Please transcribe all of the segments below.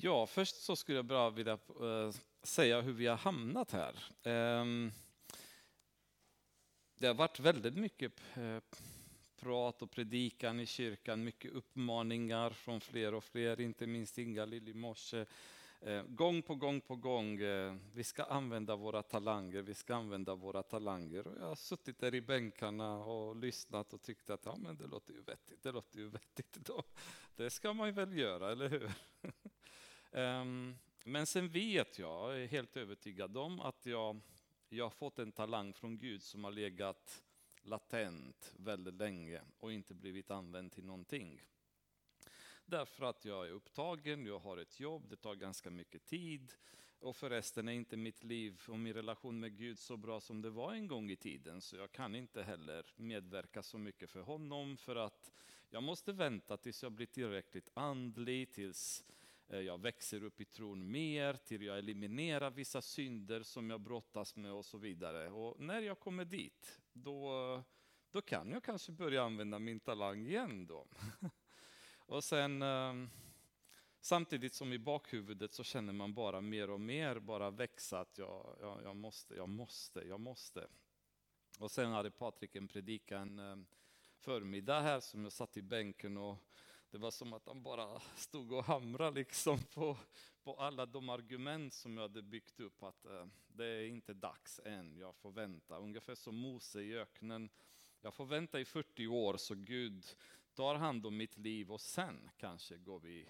Ja, först så skulle jag bara vilja eh, säga hur vi har hamnat här. Ehm, det har varit väldigt mycket eh, prat och predikan i kyrkan, mycket uppmaningar från fler och fler, inte minst Inga-Lill i morse. Eh, gång på gång på gång, vi ska använda våra talanger, vi ska använda våra talanger. Och jag har suttit där i bänkarna och lyssnat och tyckt att ja, men det låter ju vettigt, det låter ju vettigt. Då. Det ska man ju väl göra, eller hur? Ehm, men sen vet jag, jag är helt övertygad om att jag, jag har fått en talang från Gud som har legat latent väldigt länge och inte blivit använd till någonting. Därför att jag är upptagen, jag har ett jobb, det tar ganska mycket tid. Och förresten är inte mitt liv och min relation med Gud så bra som det var en gång i tiden. Så jag kan inte heller medverka så mycket för honom. För att jag måste vänta tills jag blir tillräckligt andlig, tills Eh, jag växer upp i tron mer, till jag eliminerar vissa synder som jag brottas med och så vidare. Och när jag kommer dit, då, då kan jag kanske börja använda min talang igen. Då. och sen, eh, samtidigt som i bakhuvudet så känner man bara mer och mer bara växa att jag, jag, jag måste, jag måste, jag måste. Och sen hade Patrik en predikan en förmiddag här som jag satt i bänken och det var som att han bara stod och hamrade liksom på, på alla de argument som jag hade byggt upp. Att eh, det är inte dags än, jag får vänta. Ungefär som Mose i öknen. Jag får vänta i 40 år så Gud tar hand om mitt liv och sen kanske går vi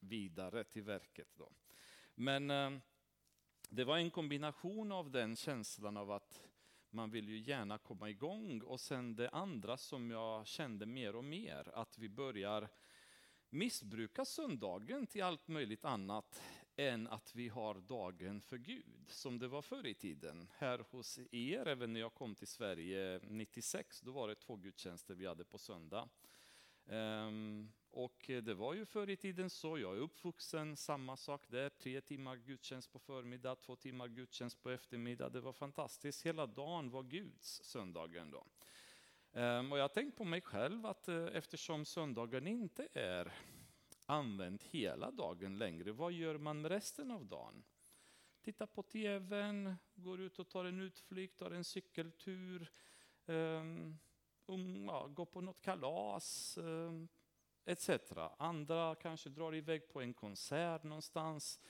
vidare till verket. Då. Men eh, det var en kombination av den känslan av att man vill ju gärna komma igång och sen det andra som jag kände mer och mer, att vi börjar missbruka söndagen till allt möjligt annat än att vi har dagen för Gud, som det var förr i tiden. Här hos er, även när jag kom till Sverige 96, då var det två gudstjänster vi hade på söndag. Um, och det var ju förr i tiden så, jag är uppvuxen, samma sak där, tre timmar gudstjänst på förmiddag, två timmar gudstjänst på eftermiddag. Det var fantastiskt, hela dagen var Guds söndagen då. Ehm, och jag har tänkt på mig själv att eh, eftersom söndagen inte är använd hela dagen längre, vad gör man med resten av dagen? Tittar på tvn, går ut och tar en utflykt, tar en cykeltur, ehm, um, ja, går på något kalas, ehm, um, etc. Andra kanske drar iväg på en konsert någonstans.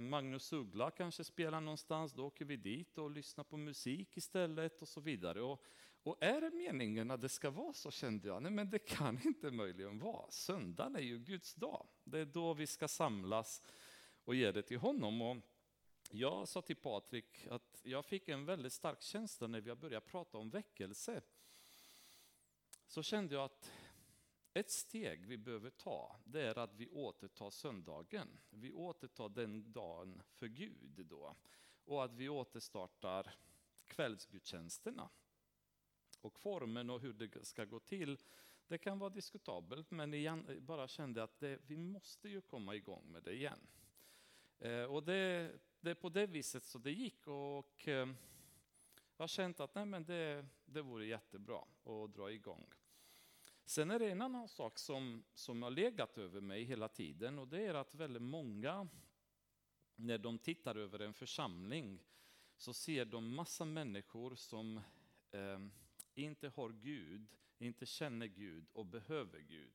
Magnus Uggla kanske spelar någonstans, då åker vi dit och lyssnar på musik istället och så vidare. Och och är det meningen att det ska vara så kände jag, nej men det kan inte möjligen vara. Söndagen är ju Guds dag. Det är då vi ska samlas och ge det till honom. Och jag sa till Patrik att jag fick en väldigt stark känsla när vi började prata om väckelse. Så kände jag att ett steg vi behöver ta, det är att vi återtar söndagen. Vi återtar den dagen för Gud då. Och att vi återstartar kvällsgudstjänsterna. Och formen och hur det ska gå till, det kan vara diskutabelt, men jag bara kände att det, vi måste ju komma igång med det igen. Eh, och det, det är på det viset så det gick. Och eh, jag har känt att nej, men det, det vore jättebra att dra igång. Sen är det en annan sak som, som har legat över mig hela tiden och det är att väldigt många, när de tittar över en församling, så ser de massa människor som eh, inte har Gud, inte känner Gud och behöver Gud.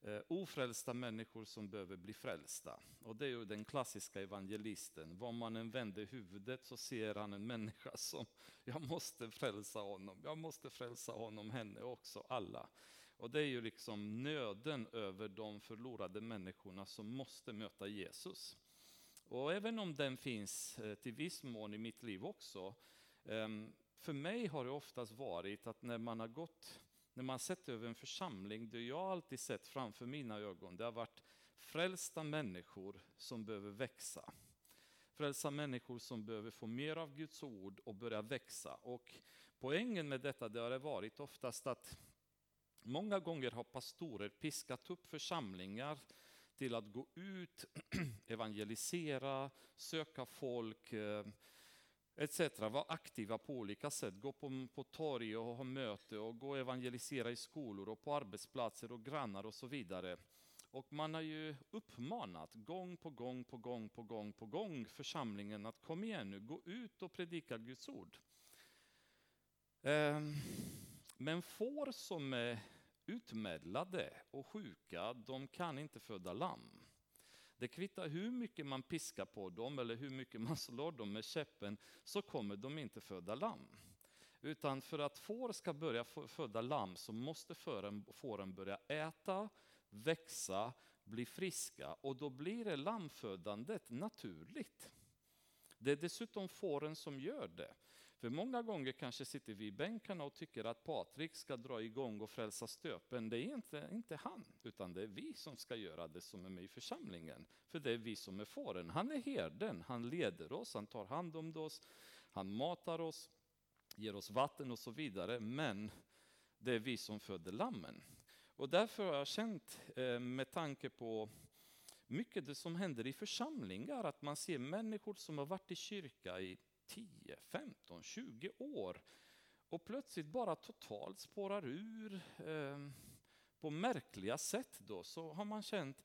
Eh, ofrälsta människor som behöver bli frälsta. Och det är ju den klassiska evangelisten. Var man än vänder huvudet så ser han en människa som, jag måste frälsa honom, jag måste frälsa honom, henne också, alla. Och det är ju liksom nöden över de förlorade människorna som måste möta Jesus. Och även om den finns eh, till viss mån i mitt liv också, ehm, för mig har det oftast varit att när man har gått, när man sett över en församling, det jag alltid sett framför mina ögon, det har varit frälsta människor som behöver växa. Frälsta människor som behöver få mer av Guds ord och börja växa. Och poängen med detta det har varit oftast att många gånger har pastorer piskat upp församlingar till att gå ut, evangelisera, söka folk, eh, etc. Var aktiva på olika sätt. Gå på, på torg och ha möte och gå och evangelisera i skolor och på arbetsplatser och grannar och så vidare. Och man har ju uppmanat gång på gång på gång på gång på gång församlingen att kom igen nu, gå ut och predika Guds ord. Ehm, men får som är utmedlade och sjuka, de kan inte föda lamm. Det kvittar hur mycket man piskar på dem eller hur mycket man slår dem med käppen, så kommer de inte föda lamm. Utan för att får ska börja föda lamm så måste fåren börja äta, växa, bli friska och då blir det lammfödandet naturligt. Det är dessutom fåren som gör det. För många gånger kanske sitter vi i bänkarna och tycker att Patrik ska dra igång och frälsa stöpen. Det är inte, inte han, utan det är vi som ska göra det som är med i församlingen. För det är vi som är fåren. Han är herden, han leder oss, han tar hand om oss, han matar oss, ger oss vatten och så vidare. Men det är vi som föder lammen. Och därför har jag känt, eh, med tanke på mycket det som händer i församlingar, att man ser människor som har varit i kyrka i 10, 15, 20 år och plötsligt bara totalt spårar ur eh, på märkliga sätt då, så har man känt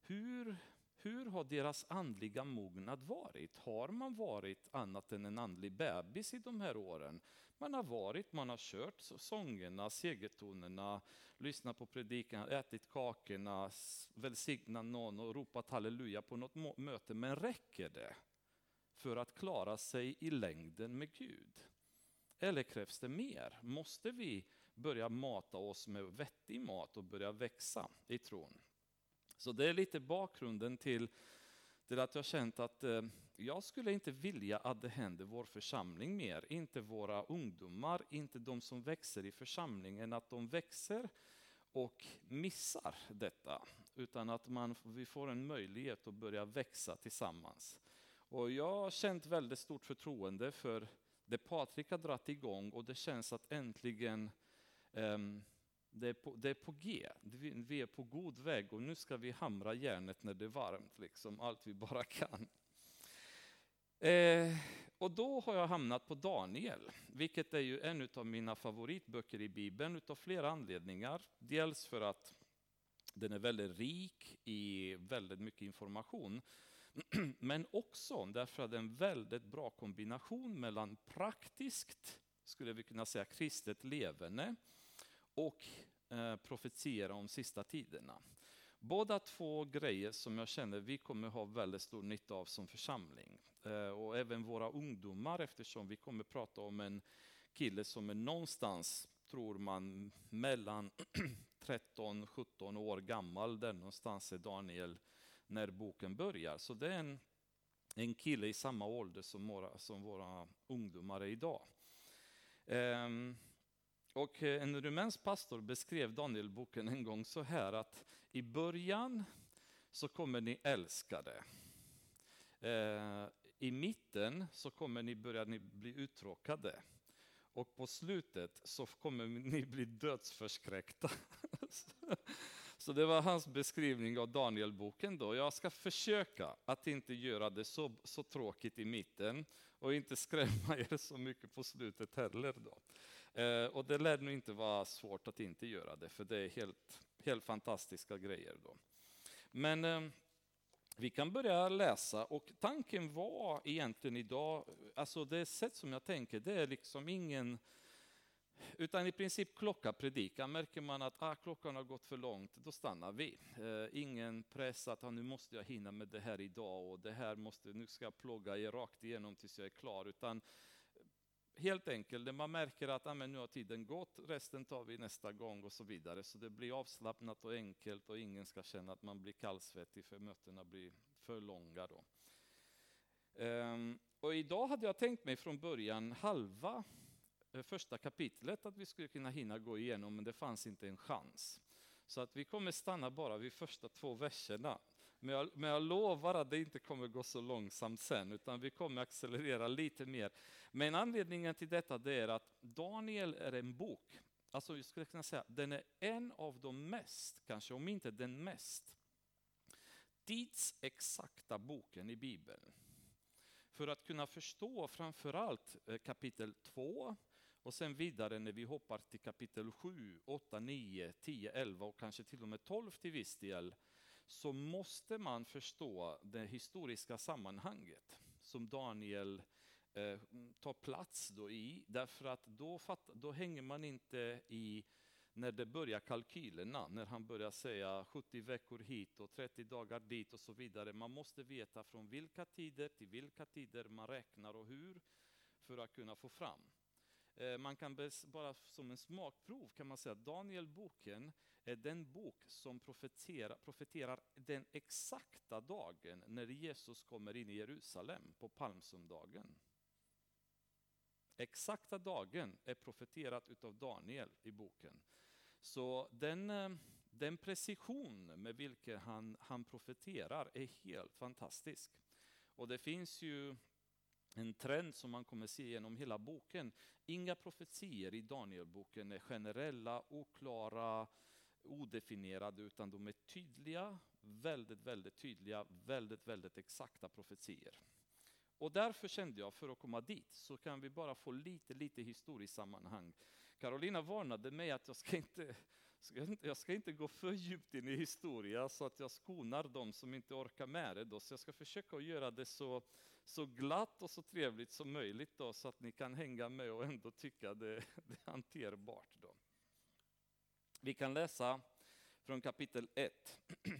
hur, hur har deras andliga mognad varit? Har man varit annat än en andlig bebis i de här åren? Man har varit, man har kört sångerna, segertonerna, lyssnat på predikan, ätit kakorna, välsignat någon och ropat halleluja på något möte. Men räcker det? För att klara sig i längden med Gud? Eller krävs det mer? Måste vi börja mata oss med vettig mat och börja växa i tron? Så det är lite bakgrunden till, till att jag känt att eh, jag skulle inte vilja att det händer vår församling mer, inte våra ungdomar, inte de som växer i församlingen, att de växer och missar detta, utan att man, vi får en möjlighet att börja växa tillsammans. Och jag har känt väldigt stort förtroende för det Patrik har dragit igång och det känns att äntligen um, det, är på, det är på G. Vi är på god väg och nu ska vi hamra järnet när det är varmt, liksom, allt vi bara kan. Eh, och då har jag hamnat på Daniel, vilket är ju en av mina favoritböcker i Bibeln utav flera anledningar. Dels för att den är väldigt rik i väldigt mycket information. Men också därför att det är en väldigt bra kombination mellan praktiskt, skulle vi kunna säga kristet levande, och eh, profetiera om sista tiderna. Båda två grejer som jag känner vi kommer ha väldigt stor nytta av som församling. Eh, och även våra ungdomar eftersom vi kommer prata om en kille som är någonstans, tror man, mellan 13-17 år gammal. Där någonstans är Daniel när boken börjar. Så det är en, en kille i samma ålder som våra, som våra ungdomar är idag. Ehm, och eh, en rumänsk pastor beskrev Danielboken en gång så här att i början så kommer ni älska det. Ehm, I mitten så kommer ni börja ni bli uttråkade. Och på slutet så kommer ni bli dödsförskräckta. Så det var hans beskrivning av Danielboken. Då. Jag ska försöka att inte göra det så, så tråkigt i mitten och inte skrämma er så mycket på slutet heller. Då. Eh, och det lär nog inte vara svårt att inte göra det, för det är helt, helt fantastiska grejer. Då. Men eh, vi kan börja läsa och tanken var egentligen idag, alltså det sätt som jag tänker, det är liksom ingen utan i princip klocka predikan. Märker man att ah, klockan har gått för långt, då stannar vi. Eh, ingen press att ah, nu måste jag hinna med det här idag och det här måste, nu ska jag plåga er rakt igenom tills jag är klar. Utan eh, helt enkelt, när man märker att ah, men nu har tiden gått, resten tar vi nästa gång och så vidare. Så det blir avslappnat och enkelt och ingen ska känna att man blir kallsvettig för mötena blir för långa. Då. Eh, och idag hade jag tänkt mig från början halva Eh, första kapitlet att vi skulle kunna hinna gå igenom, men det fanns inte en chans. Så att vi kommer stanna bara vid första två verserna. Men jag, men jag lovar att det inte kommer gå så långsamt sen, utan vi kommer accelerera lite mer. Men anledningen till detta det är att Daniel är en bok, alltså jag skulle kunna säga den är en av de mest, kanske om inte den mest, tidsexakta boken i Bibeln. För att kunna förstå framförallt eh, kapitel 2, och sen vidare när vi hoppar till kapitel 7, 8, 9, 10, 11 och kanske till och med 12 till viss del, så måste man förstå det historiska sammanhanget som Daniel eh, tar plats då i. Därför att då, fatt, då hänger man inte i när det börjar kalkylerna, när han börjar säga 70 veckor hit och 30 dagar dit och så vidare. Man måste veta från vilka tider till vilka tider man räknar och hur för att kunna få fram. Eh, man kan bara som en smakprov kan man säga att Danielboken är den bok som profeterar, profeterar den exakta dagen när Jesus kommer in i Jerusalem på palmsöndagen. Exakta dagen är profeterat utav Daniel i boken. Så den, eh, den precision med vilken han, han profeterar är helt fantastisk. Och det finns ju en trend som man kommer se genom hela boken. Inga profetier i Danielboken är generella, oklara, odefinierade, utan de är tydliga, väldigt, väldigt tydliga, väldigt, väldigt exakta profetier. Och därför kände jag, för att komma dit, så kan vi bara få lite, lite historiskt sammanhang. Carolina varnade mig att jag ska inte, jag ska inte gå för djupt in i historia så att jag skonar de som inte orkar med det. Då. Så jag ska försöka att göra det så, så glatt och så trevligt som möjligt då, så att ni kan hänga med och ändå tycka det, det är hanterbart. Då. Vi kan läsa från kapitel 1.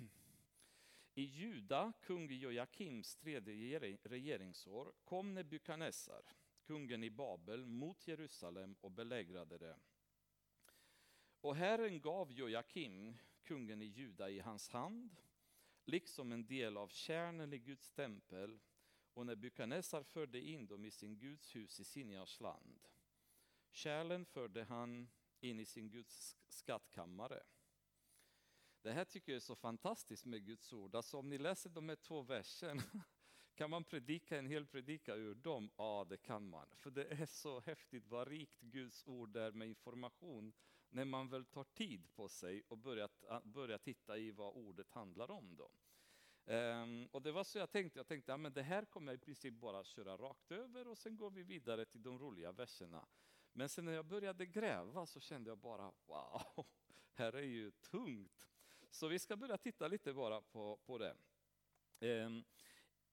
I Juda, kung Joakims tredje regeringsår, kom Nebukadnessar, kungen i Babel, mot Jerusalem och belägrade det. Och Herren gav Joakim, kungen i Juda, i hans hand, liksom en del av kärnen i Guds tempel, och Nebukadnessar förde in dem i sin Guds hus i Sinjars land. Kärlen förde han in i sin Guds skattkammare. Det här tycker jag är så fantastiskt med Guds ord. Alltså om ni läser de här två verserna, kan man predika en hel predika ur dem? Ja, det kan man. För det är så häftigt vad rikt Guds ord är med information när man väl tar tid på sig och börjar, börjar titta i vad ordet handlar om. Då. Um, och det var så jag tänkte, jag tänkte att ja, det här kommer jag i princip bara köra rakt över och sen går vi vidare till de roliga verserna. Men sen när jag började gräva så kände jag bara wow, här är ju tungt. Så vi ska börja titta lite bara på, på det. Um,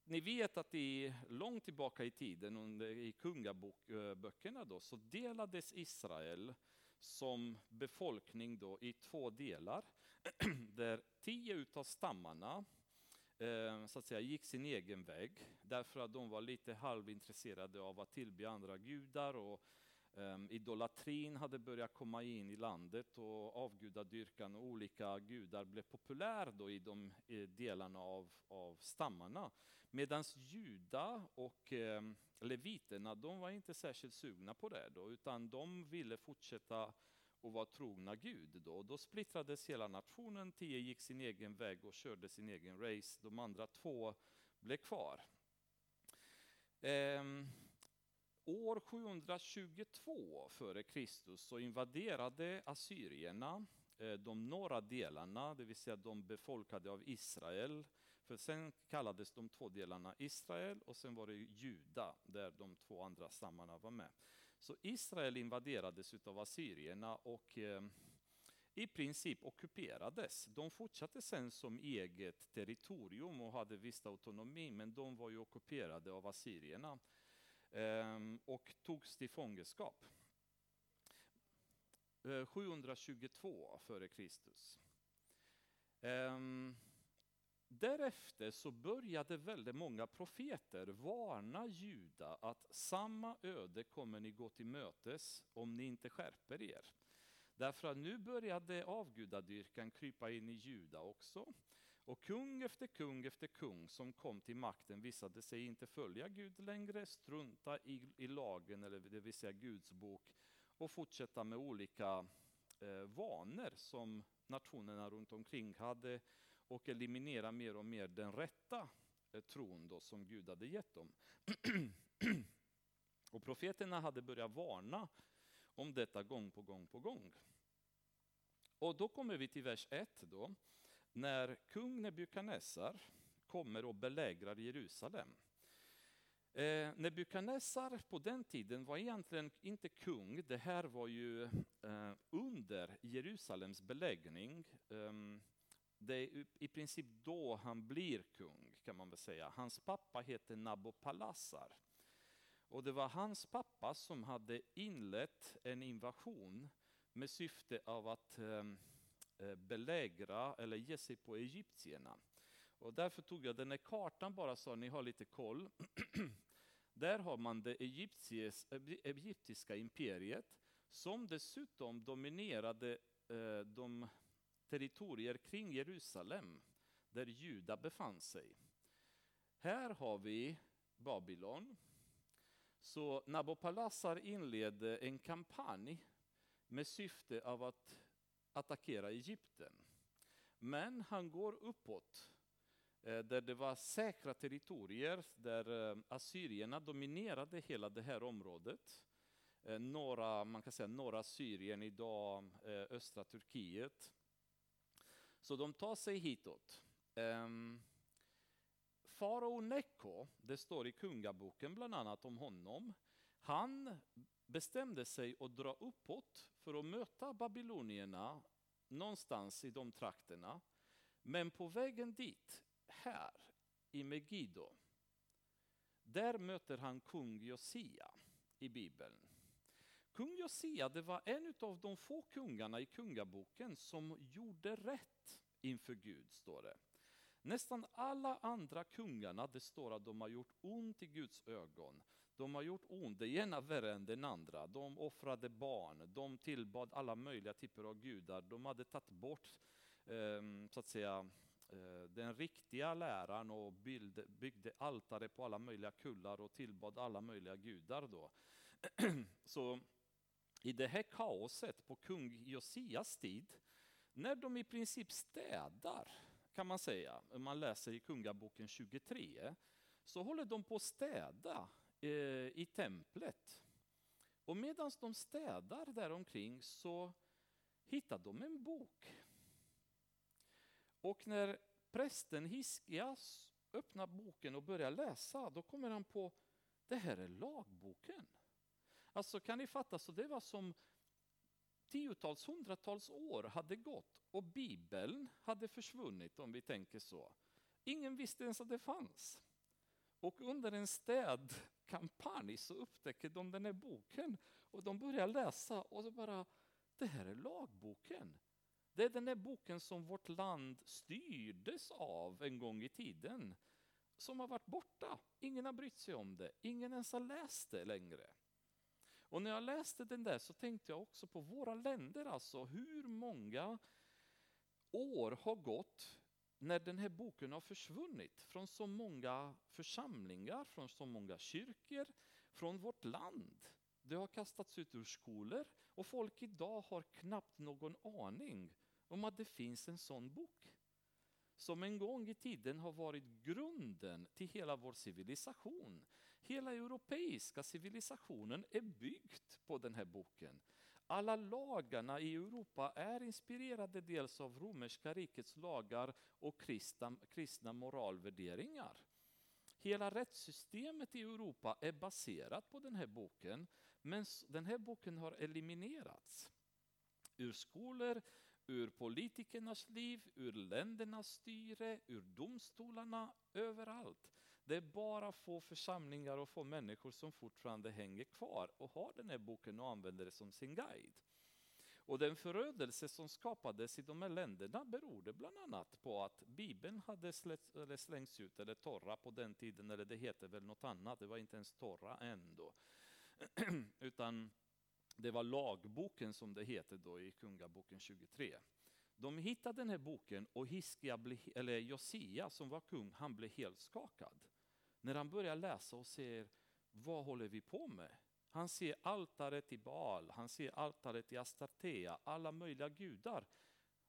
ni vet att i, långt tillbaka i tiden, under, i kungaböckerna, då, så delades Israel som befolkning då i två delar. där tio utav stammarna eh, så att säga, gick sin egen väg, därför att de var lite halvintresserade av att tillbe andra gudar och ehm, idolatrin hade börjat komma in i landet och avgudadyrkan och olika gudar blev populär då i de delarna av, av stammarna. Medan juda och eh, leviterna, de var inte särskilt sugna på det då, utan de ville fortsätta och var trogna Gud. Då. Då splittrades hela nationen, tio gick sin egen väg och körde sin egen race. De andra två blev kvar. Ehm, År 722 f.Kr. så invaderade assyrierna eh, de norra delarna, det vill säga de befolkade av Israel. För sen kallades de två delarna Israel och sen var det Juda, där de två andra stammarna var med. Så Israel invaderades av assyrierna och eh, i princip ockuperades. De fortsatte sen som eget territorium och hade viss autonomi, men de var ju ockuperade av assyrierna. Eh, och togs till fångenskap. Eh, 722 f.Kr. Därefter så började väldigt många profeter varna Juda att samma öde kommer ni gå till mötes om ni inte skärper er. Därför att nu började avgudadyrkan krypa in i Juda också. Och kung efter kung efter kung som kom till makten visade sig inte följa Gud längre, strunta i, i lagen, eller det vill säga Guds bok, och fortsätta med olika eh, vanor som nationerna runt omkring hade och eliminera mer och mer den rätta eh, tron då, som Gud hade gett dem. och profeterna hade börjat varna om detta gång på gång på gång. Och då kommer vi till vers 1 då när kung Nebukadnessar kommer och belägrar Jerusalem. Eh, Nebukadnessar på den tiden var egentligen inte kung, det här var ju eh, under Jerusalems beläggning. Eh, det är i princip då han blir kung, kan man väl säga. Hans pappa heter Nabopolassar. Och det var hans pappa som hade inlett en invasion med syfte av att eh, eh, belägra eller ge sig på egyptierna. Och därför tog jag den här kartan bara så ni har lite koll. Där har man eh, det egyptiska imperiet som dessutom dominerade eh, de territorier kring Jerusalem där Juda befann sig. Här har vi Babylon. Så Nabopolassar inledde en kampanj med syfte av att attackera Egypten. Men han går uppåt eh, där det var säkra territorier där eh, assyrierna dominerade hela det här området. Eh, norra, man kan säga norra Syrien idag, östra Turkiet. Så de tar sig hitåt. Um, Farao Neko, det står i kungaboken bland annat om honom, han bestämde sig att dra uppåt för att möta babylonierna någonstans i de trakterna. Men på vägen dit, här i Megiddo, där möter han kung Josia i Bibeln. Kung Josia det var en av de få kungarna i kungaboken som gjorde rätt inför Gud, står det. Nästan alla andra kungarna, det står att de har gjort ont i Guds ögon. De har gjort ont, det ena värre än den andra. De offrade barn, de tillbad alla möjliga typer av gudar. De hade tagit bort ehm, så att säga, eh, den riktiga läran och byggde, byggde altare på alla möjliga kullar och tillbad alla möjliga gudar. Då. så i det här kaoset på kung Josias tid, när de i princip städar, kan man säga, om man läser i Kungaboken 23, så håller de på att städa eh, i templet. Och medan de städar däromkring så hittar de en bok. Och när prästen Hiskias öppnar boken och börjar läsa, då kommer han på, det här är lagboken. Alltså kan ni fatta, så det var som tiotals, hundratals år hade gått och Bibeln hade försvunnit om vi tänker så. Ingen visste ens att det fanns. Och under en städkampanj så upptäcker de den här boken och de börjar läsa och så bara, det här är lagboken. Det är den här boken som vårt land styrdes av en gång i tiden. Som har varit borta. Ingen har brytt sig om det. Ingen ens har läst det längre. Och när jag läste den där så tänkte jag också på våra länder, alltså hur många år har gått när den här boken har försvunnit från så många församlingar, från så många kyrkor, från vårt land. Det har kastats ut ur skolor och folk idag har knappt någon aning om att det finns en sån bok. Som en gång i tiden har varit grunden till hela vår civilisation. Hela europeiska civilisationen är byggt på den här boken. Alla lagarna i Europa är inspirerade dels av romerska rikets lagar och kristna, kristna moralvärderingar. Hela rättssystemet i Europa är baserat på den här boken, men den här boken har eliminerats ur skolor, ur politikernas liv, ur ländernas styre, ur domstolarna, överallt. Det är bara få församlingar och få människor som fortfarande hänger kvar och har den här boken och använder det som sin guide. Och den förödelse som skapades i de här länderna berodde bland annat på att Bibeln hade slängts ut, eller torra på den tiden, eller det heter väl något annat, det var inte ens torra än då. Utan det var lagboken som det heter då i Kungaboken 23. De hittade den här boken och Hiskia, eller Josia som var kung, han blev helt skakad. När han börjar läsa och ser, vad håller vi på med? Han ser altaret i Baal, han ser altaret i Astartea, alla möjliga gudar.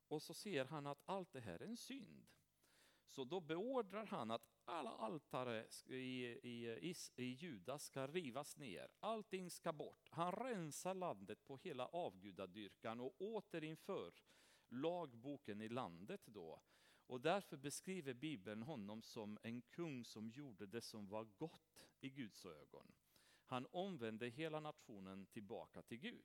Och så ser han att allt det här är en synd. Så då beordrar han att alla altare i, i, i, i Juda ska rivas ner. Allting ska bort. Han rensar landet på hela avgudadyrkan och återinför lagboken i landet då. Och därför beskriver Bibeln honom som en kung som gjorde det som var gott i Guds ögon. Han omvände hela nationen tillbaka till Gud.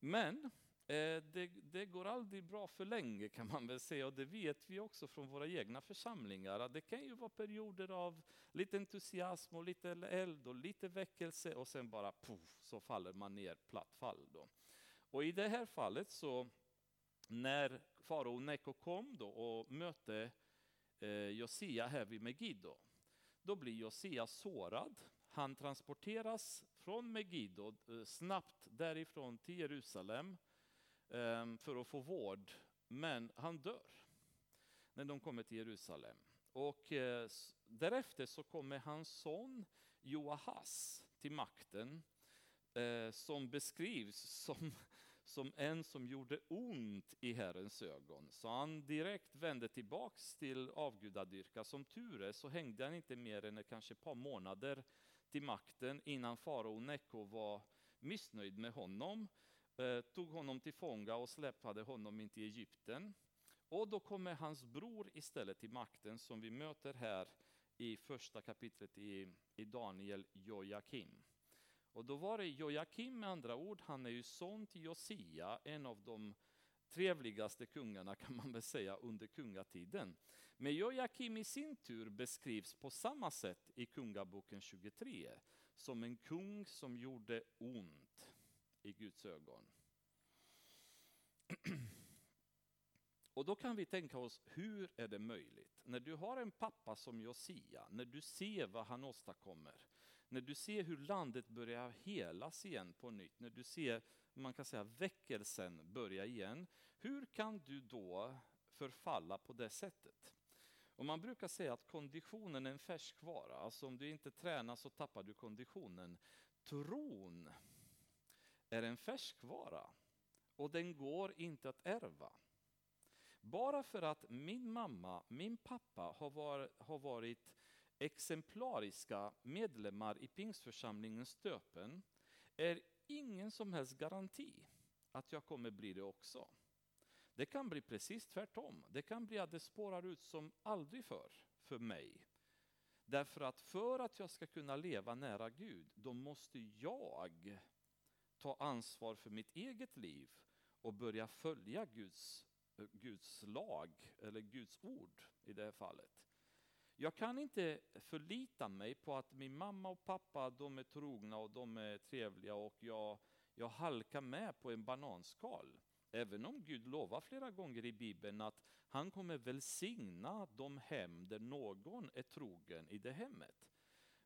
Men Eh, det, det, går aldrig bra för länge kan man väl säga och det vet vi också från våra egna församlingar. att Det kan ju vara perioder av lite entusiasm och lite eld och lite väckelse och sen bara poff så faller man ner platt fall. Då. Och i det här fallet så när farao Neko kom då och mötte eh, Josia här vid Megiddo, då blir Josia sårad. Han transporteras från Megiddo eh, snabbt därifrån till Jerusalem ehm, för att få vård. Men han dör när de kommer till Jerusalem. Och eh, därefter så kommer hans son Joahas till makten eh, som beskrivs som, som en som gjorde ont i Herrens ögon. Så han direkt vände tillbaks till avgudadyrka. Som tur är så hängde han inte mer än kanske ett par månader till makten innan farao Neko var missnöjd med honom Eh, tog honom till fånga och släpade honom in till Egypten. Och då kommer hans bror istället till makten som vi möter här i första kapitlet i, i Daniel, Jojakim. Och då var det Jojakim med andra ord, han är ju son till Josia, en av de trevligaste kungarna kan man väl säga under kungatiden. Men Jojakim i sin tur beskrivs på samma sätt i Kungaboken 23 som en kung som gjorde ont i Guds ögon. Och då kan vi tänka oss, hur är det möjligt? När du har en pappa som Josia, när du ser vad han åstadkommer, när du ser hur landet börjar helas igen på nytt, när du ser, man kan säga väckelsen börja igen. Hur kan du då förfalla på det sättet? Och man brukar säga att konditionen är en färskvara, alltså om du inte tränar så tappar du konditionen. Tron är en färskvara och den går inte att ärva. Bara för att min mamma, min pappa har varit, har varit exemplariska medlemmar i pingstförsamlingens stöpen är ingen som helst garanti att jag kommer bli det också. Det kan bli precis tvärtom. Det kan bli att det spårar ut som aldrig förr för mig. Därför att för att jag ska kunna leva nära Gud, då måste jag ta ansvar för mitt eget liv och börja följa Guds, eh, Guds lag, eller Guds ord i det här fallet. Jag kan inte förlita mig på att min mamma och pappa de är trogna och de är trevliga och jag, jag halkar med på en bananskal. Även om Gud lovar flera gånger i Bibeln att han kommer välsigna de hem där någon är trogen i det hemmet.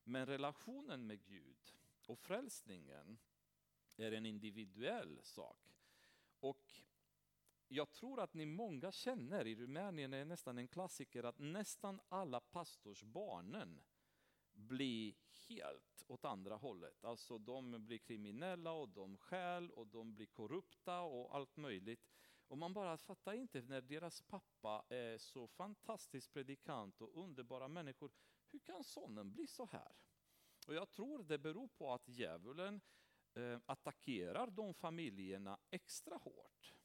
Men relationen med Gud och frälsningen är en individuell sak. Och jag tror att ni många känner, i Rumänien är det nästan en klassiker, att nästan alla pastorsbarnen blir helt åt andra hållet. Alltså de blir kriminella och de stjäl och de blir korrupta och allt möjligt. Och man bara fattar inte när deras pappa är så fantastisk predikant och underbara människor. Hur kan sonen bli så här? Och jag tror det beror på att djävulen eh, attackerar de familjerna extra hårt.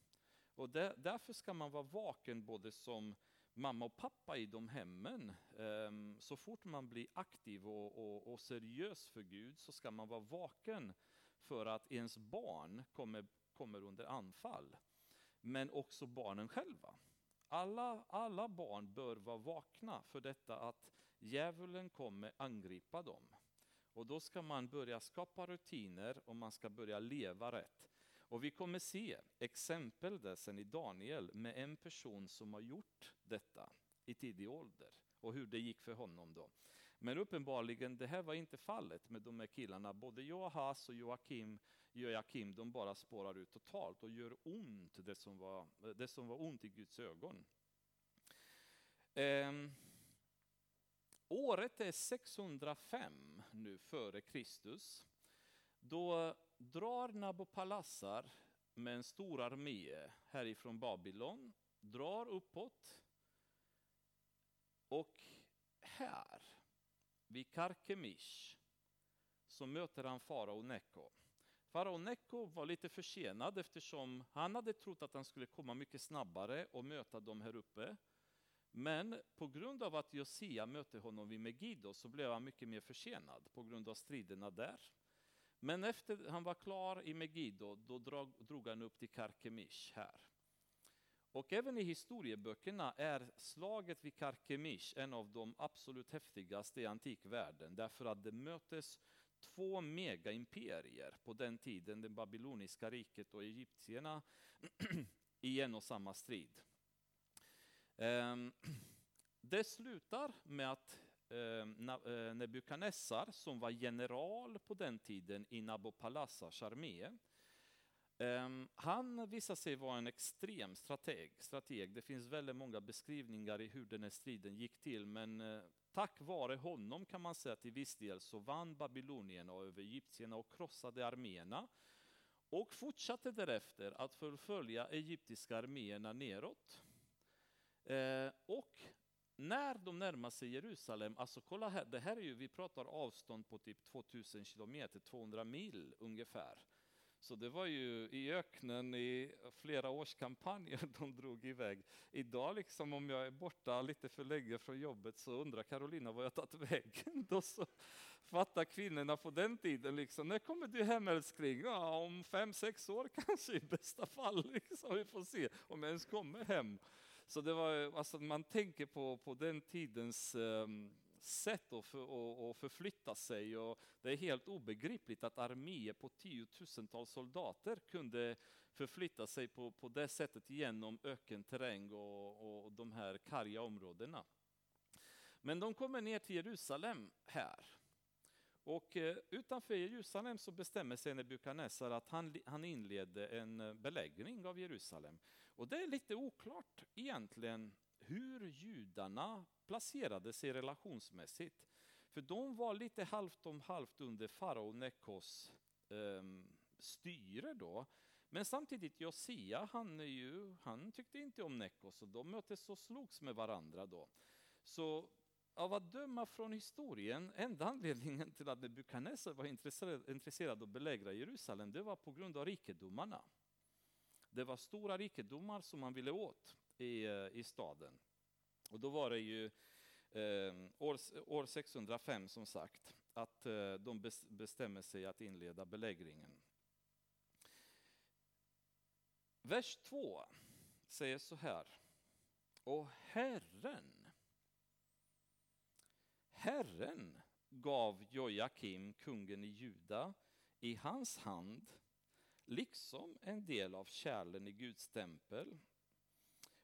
Och där, därför ska man vara vaken både som mamma och pappa i de hemmen. Um, så fort man blir aktiv och, och, och, seriös för Gud så ska man vara vaken för att ens barn kommer, kommer under anfall. Men också barnen själva. Alla, alla barn bör vara vakna för detta att djävulen kommer angripa dem. Och då ska man börja skapa rutiner och man ska börja leva rätt. Och vi kommer se exempel där sen i Daniel med en person som har gjort detta i tidig ålder och hur det gick för honom då. Men uppenbarligen, det här var inte fallet med de här killarna. Både Joahas och Joakim, Joakim de bara spårar ut totalt och gör ont, det som var, det som var ont i Guds ögon. Um, Året är 605 nu före Kristus. Då drar Nabopalassar med en stor armé härifrån Babylon, drar uppåt. Och här, vid Karkemish, så möter han farao Neko. Farao Neko var lite försenad eftersom han hade trott att han skulle komma mycket snabbare och möta dem här uppe. Men på grund av att Josia mötte honom vid Megiddo så blev han mycket mer försenad på grund av striderna där. Men efter han var klar i Megiddo, då drog, drog han upp till Karkemish här. Och även i historieböckerna är slaget vid Karkemish en av de absolut häftigaste i antikvärlden, därför att det mötes två megaimperier på den tiden, det babyloniska riket och egyptierna, i en och samma strid. Ehm, det slutar med att Eh, eh, Nebukadnessar, som var general på den tiden i Nabopalassars armé, eh, han visade sig vara en extrem strateg, strateg. Det finns väldigt många beskrivningar i hur den här striden gick till, men tack vare honom kan man säga att till viss del så vann babylonierna över egyptierna och krossade arméerna och fortsatte därefter att förfölja egyptiska arméerna neråt. Och när de närmar sig Jerusalem, alltså kolla här, det här är ju, vi pratar avstånd på typ 2000 kilometer, 200 mil ungefär. Så det var ju i öknen i flera års kampanjer de drog iväg. Idag liksom om jag är borta lite för länge från jobbet så undrar Carolina var jag tagit vägen. Då så fattar kvinnorna på den tiden liksom, när kommer du hem älskling? Ja, om fem, sex år kanske i bästa fall. Liksom. Vi får se om jag ens kommer hem. Så det var, alltså man tänker på, på den tidens um, sätt att, för, att förflytta sig. Och det är helt obegripligt att arméer på tiotusentals soldater kunde förflytta sig på, på det sättet genom ökenterräng och, och de här karga områdena. Men de kommer ner till Jerusalem här. Och eh, utanför Jerusalem så bestämmer sig Nebukadnessar att han, han inledde en eh, beläggning av Jerusalem. Och det är lite oklart egentligen hur judarna placerade sig relationsmässigt. För de var lite halvt om halvt under farao Nekos eh, styre då. Men samtidigt Josia, han, är ju, han tyckte inte om Nekos och de möttes och slogs med varandra då. Så av att döma från historien, enda anledningen till att Nebukadnessar var intresserad, intresserad av att belägra Jerusalem, det var på grund av rikedomarna. Det var stora rikedomar som man ville åt i, eh, i staden. Och då var det ju eh, år, år 605 som sagt, att eh, de bestämmer sig att inleda belägringen. Vers 2 säger så här. Och Herren, Herren gav Jojakim, kungen i Juda, i hans hand, liksom en del av kärlen i Guds tempel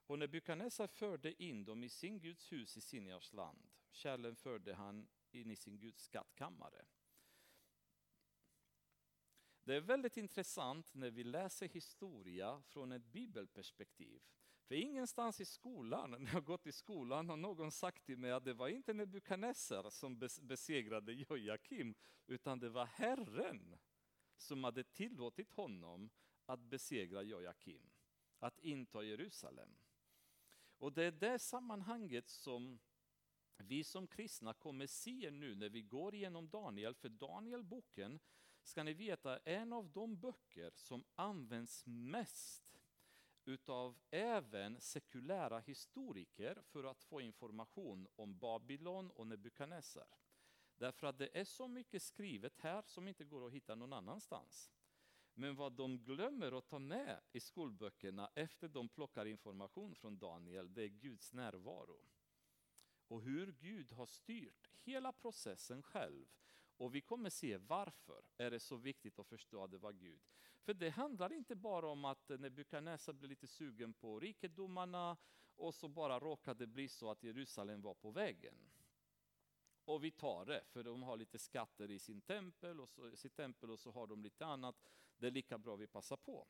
och när Nebukadnessar förde in dem i sin Guds hus i Sinjars land. Kärlen förde han in i sin Guds skattkammare. Det är väldigt intressant när vi läser historia från ett bibelperspektiv. För ingenstans i skolan, när jag gått i skolan, har någon sagt till mig att det var inte Nebukadnessar som besegrade Jojakim, utan det var Herren som hade tillåtit honom att besegra Jojakim, att inta Jerusalem. Och det är det sammanhanget som vi som kristna kommer se nu när vi går igenom Daniel, för Danielboken ska ni veta är en av de böcker som används mest utav även sekulära historiker för att få information om Babylon och Nebukadnessar. Därför att det är så mycket skrivet här som inte går att hitta någon annanstans. Men vad de glömmer att ta med i skolböckerna efter de plockar information från Daniel, det är Guds närvaro. Och hur Gud har styrt hela processen själv. Och vi kommer se varför är det så viktigt att förstå att det var Gud. För det handlar inte bara om att Nebukadnessar blev lite sugen på rikedomarna och så bara råkade bli så att Jerusalem var på vägen. Och vi tar det, för de har lite skatter i sin tempel och så, sitt tempel och så har de lite annat. Det är lika bra vi passar på.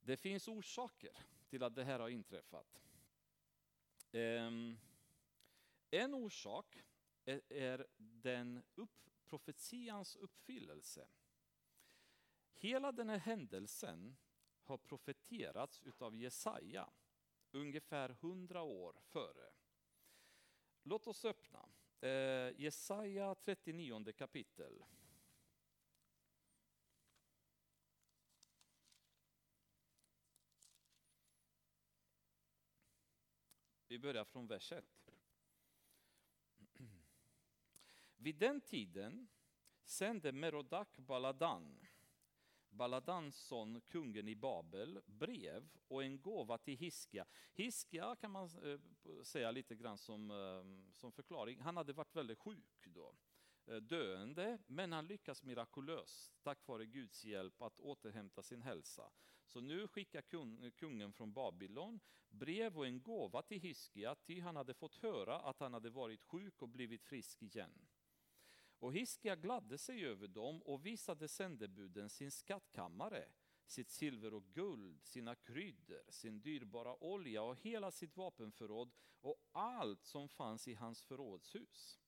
Det finns orsaker till att det här har inträffat. Ehm, en orsak är, är den upp, profetians uppfyllelse. Hela den här händelsen har profeterats utav Jesaja ungefär hundra år före. Låt oss öppna Eh, Jesaja 39 kapitel. Vi börjar från vers 1. Vid den tiden sände Merodak Baladan, Baladansson, kungen i Babel, brev och en gåva till Hiskia. Hiskia kan man eh, säga lite grann som, eh, som förklaring. Han hade varit väldigt sjuk då, eh, döende, men han lyckas mirakulöst tack vare Guds hjälp att återhämta sin hälsa. Så nu skickar kungen från Babylon brev och en gåva till Hiskia, ty han hade fått höra att han hade varit sjuk och blivit frisk igen. Och Hiskia gladde sig över dem och visade sändebuden sin skattkammare, sitt silver och guld, sina kryddor, sin dyrbara olja och hela sitt vapenförråd och allt som fanns i hans förrådshus.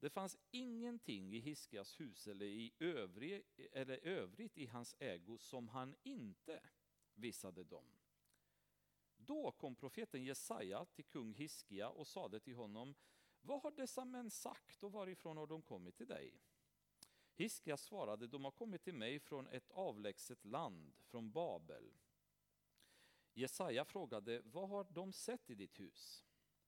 Det fanns ingenting i Hiskias hus eller, i övrig, eller övrigt i hans ägo som han inte visade dem. Då kom profeten Jesaja till kung Hiskia och sade till honom vad har dessa män sagt och varifrån har de kommit till dig? Hiskia svarade, de har kommit till mig från ett avlägset land, från Babel. Jesaja frågade, vad har de sett i ditt hus?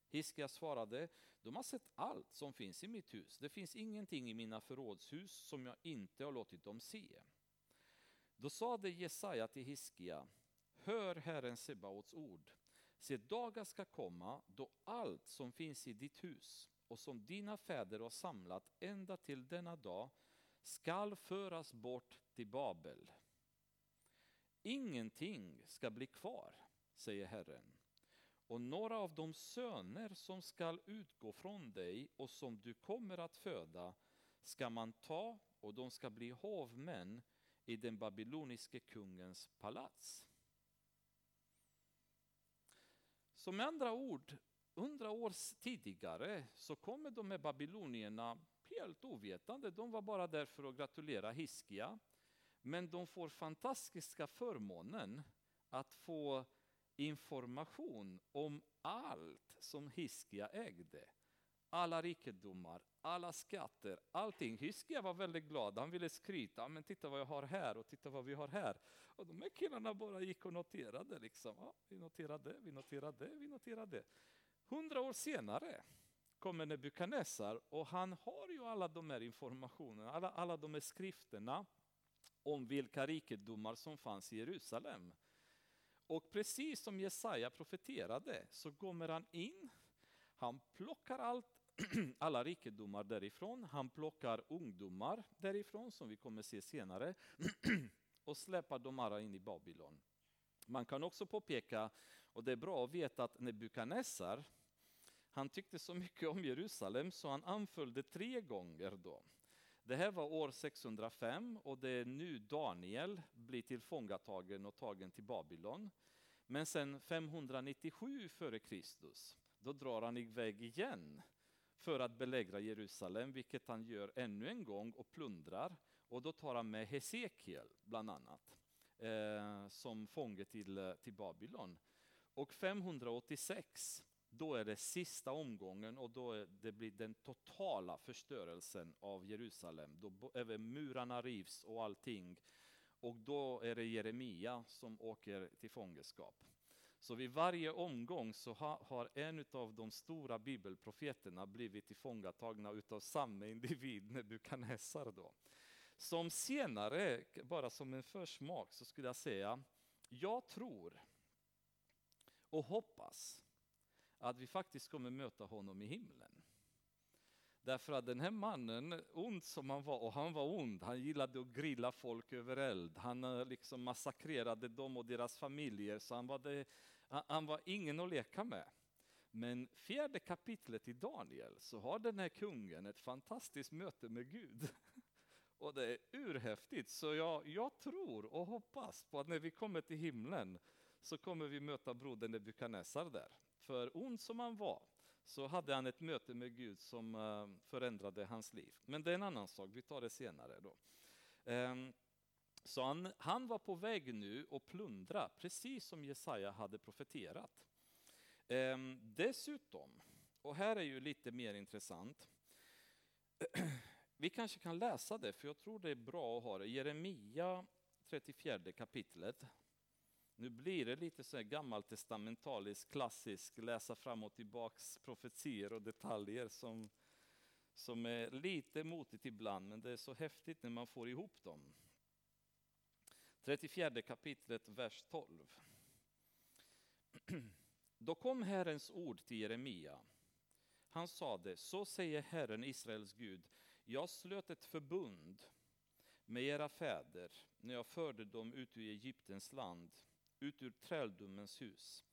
Hiskia svarade, de har sett allt som finns i mitt hus. Det finns ingenting i mina förrådshus som jag inte har låtit dem se. Då sade Jesaja till Hiskia, hör Herren Sebaots ord. Se, dagar ska komma då allt som finns i ditt hus och som dina fäder har samlat ända till denna dag skall föras bort till Babel. Ingenting ska bli kvar, säger Herren. Och några av de söner som skall utgå från dig och som du kommer att föda ska man ta och de ska bli hovmän i den babyloniske kungens palats. Så med andra ord, hundra år tidigare så kommer de här babylonierna helt ovetande. De var bara där för att gratulera Hiskia. Men de får fantastiska förmånen att få information om allt som Hiskia ägde. Alla rikedomar, alla skatter, allting. Hiskia var väldigt glad, han ville skryta. Men titta vad jag har här och titta vad vi har här. Och de här killarna bara gick och noterade. Liksom. Ja, vi noterade, vi noterade, vi noterade. Hundra år senare kommer Nebukadnessar och han har ju alla de här informationerna, alla, alla de här skrifterna om vilka rikedomar som fanns i Jerusalem. Och precis som Jesaja profeterade så kommer han in, han plockar allt, alla rikedomar därifrån, han plockar ungdomar därifrån som vi kommer se senare och släpar dem alla in i Babylon. Man kan också påpeka, och det är bra att veta att Nebukadnessar, han tyckte så mycket om Jerusalem så han anföll det tre gånger då. Det här var år 605 och det är nu Daniel blir tillfångatagen och tagen till Babylon. Men sen 597 f.Kr. då drar han iväg igen för att belägra Jerusalem, vilket han gör ännu en gång och plundrar. Och då tar han med Hesekiel bland annat eh, som fånge till, eh, till Babylon. Och 586 då är det sista omgången och då är det blir den totala förstörelsen av Jerusalem. Då även murarna rivs och allting. Och då är det Jeremia som åker till fångenskap. Så vid varje omgång så har en av de stora bibelprofeterna blivit tillfångatagna utav samma individ, Nebukadnessar då. Som senare, bara som en försmak, så skulle jag säga, jag tror och hoppas att vi faktiskt kommer möta honom i himlen. Därför att den här mannen, ond som han var, och han var ond, han gillade att grilla folk över eld. Han eh, liksom massakrerade dem och deras familjer, så han var, det, han var ingen att leka med. Men fjärde kapitlet i Daniel så har den här kungen ett fantastiskt möte med Gud. Och det är urhäftigt, så jag, jag tror och hoppas på att när vi kommer till himlen så kommer vi möta brodern Nebukadnessar där. För ond som han var så hade han ett möte med Gud som eh, förändrade hans liv. Men det är en annan sak, vi tar det senare. Då. Ehm, så han, han var på väg nu att plundra, precis som Jesaja hade profeterat. Ehm, dessutom, och här är ju lite mer intressant, vi kanske kan läsa det, för jag tror det är bra att ha det. Jeremia 34 kapitlet. Nu blir det lite så här gammaltestamentalisk, klassisk, läsa fram och tillbaks profetier och detaljer som, som är lite motigt ibland, men det är så häftigt när man får ihop dem. 34 kapitlet, vers 12. Då kom Herrens ord till Jeremia. Han sade, så säger Herren Israels Gud, jag slöt ett förbund med era fäder när jag förde dem ut ur Egyptens land, ut ur träldomens hus.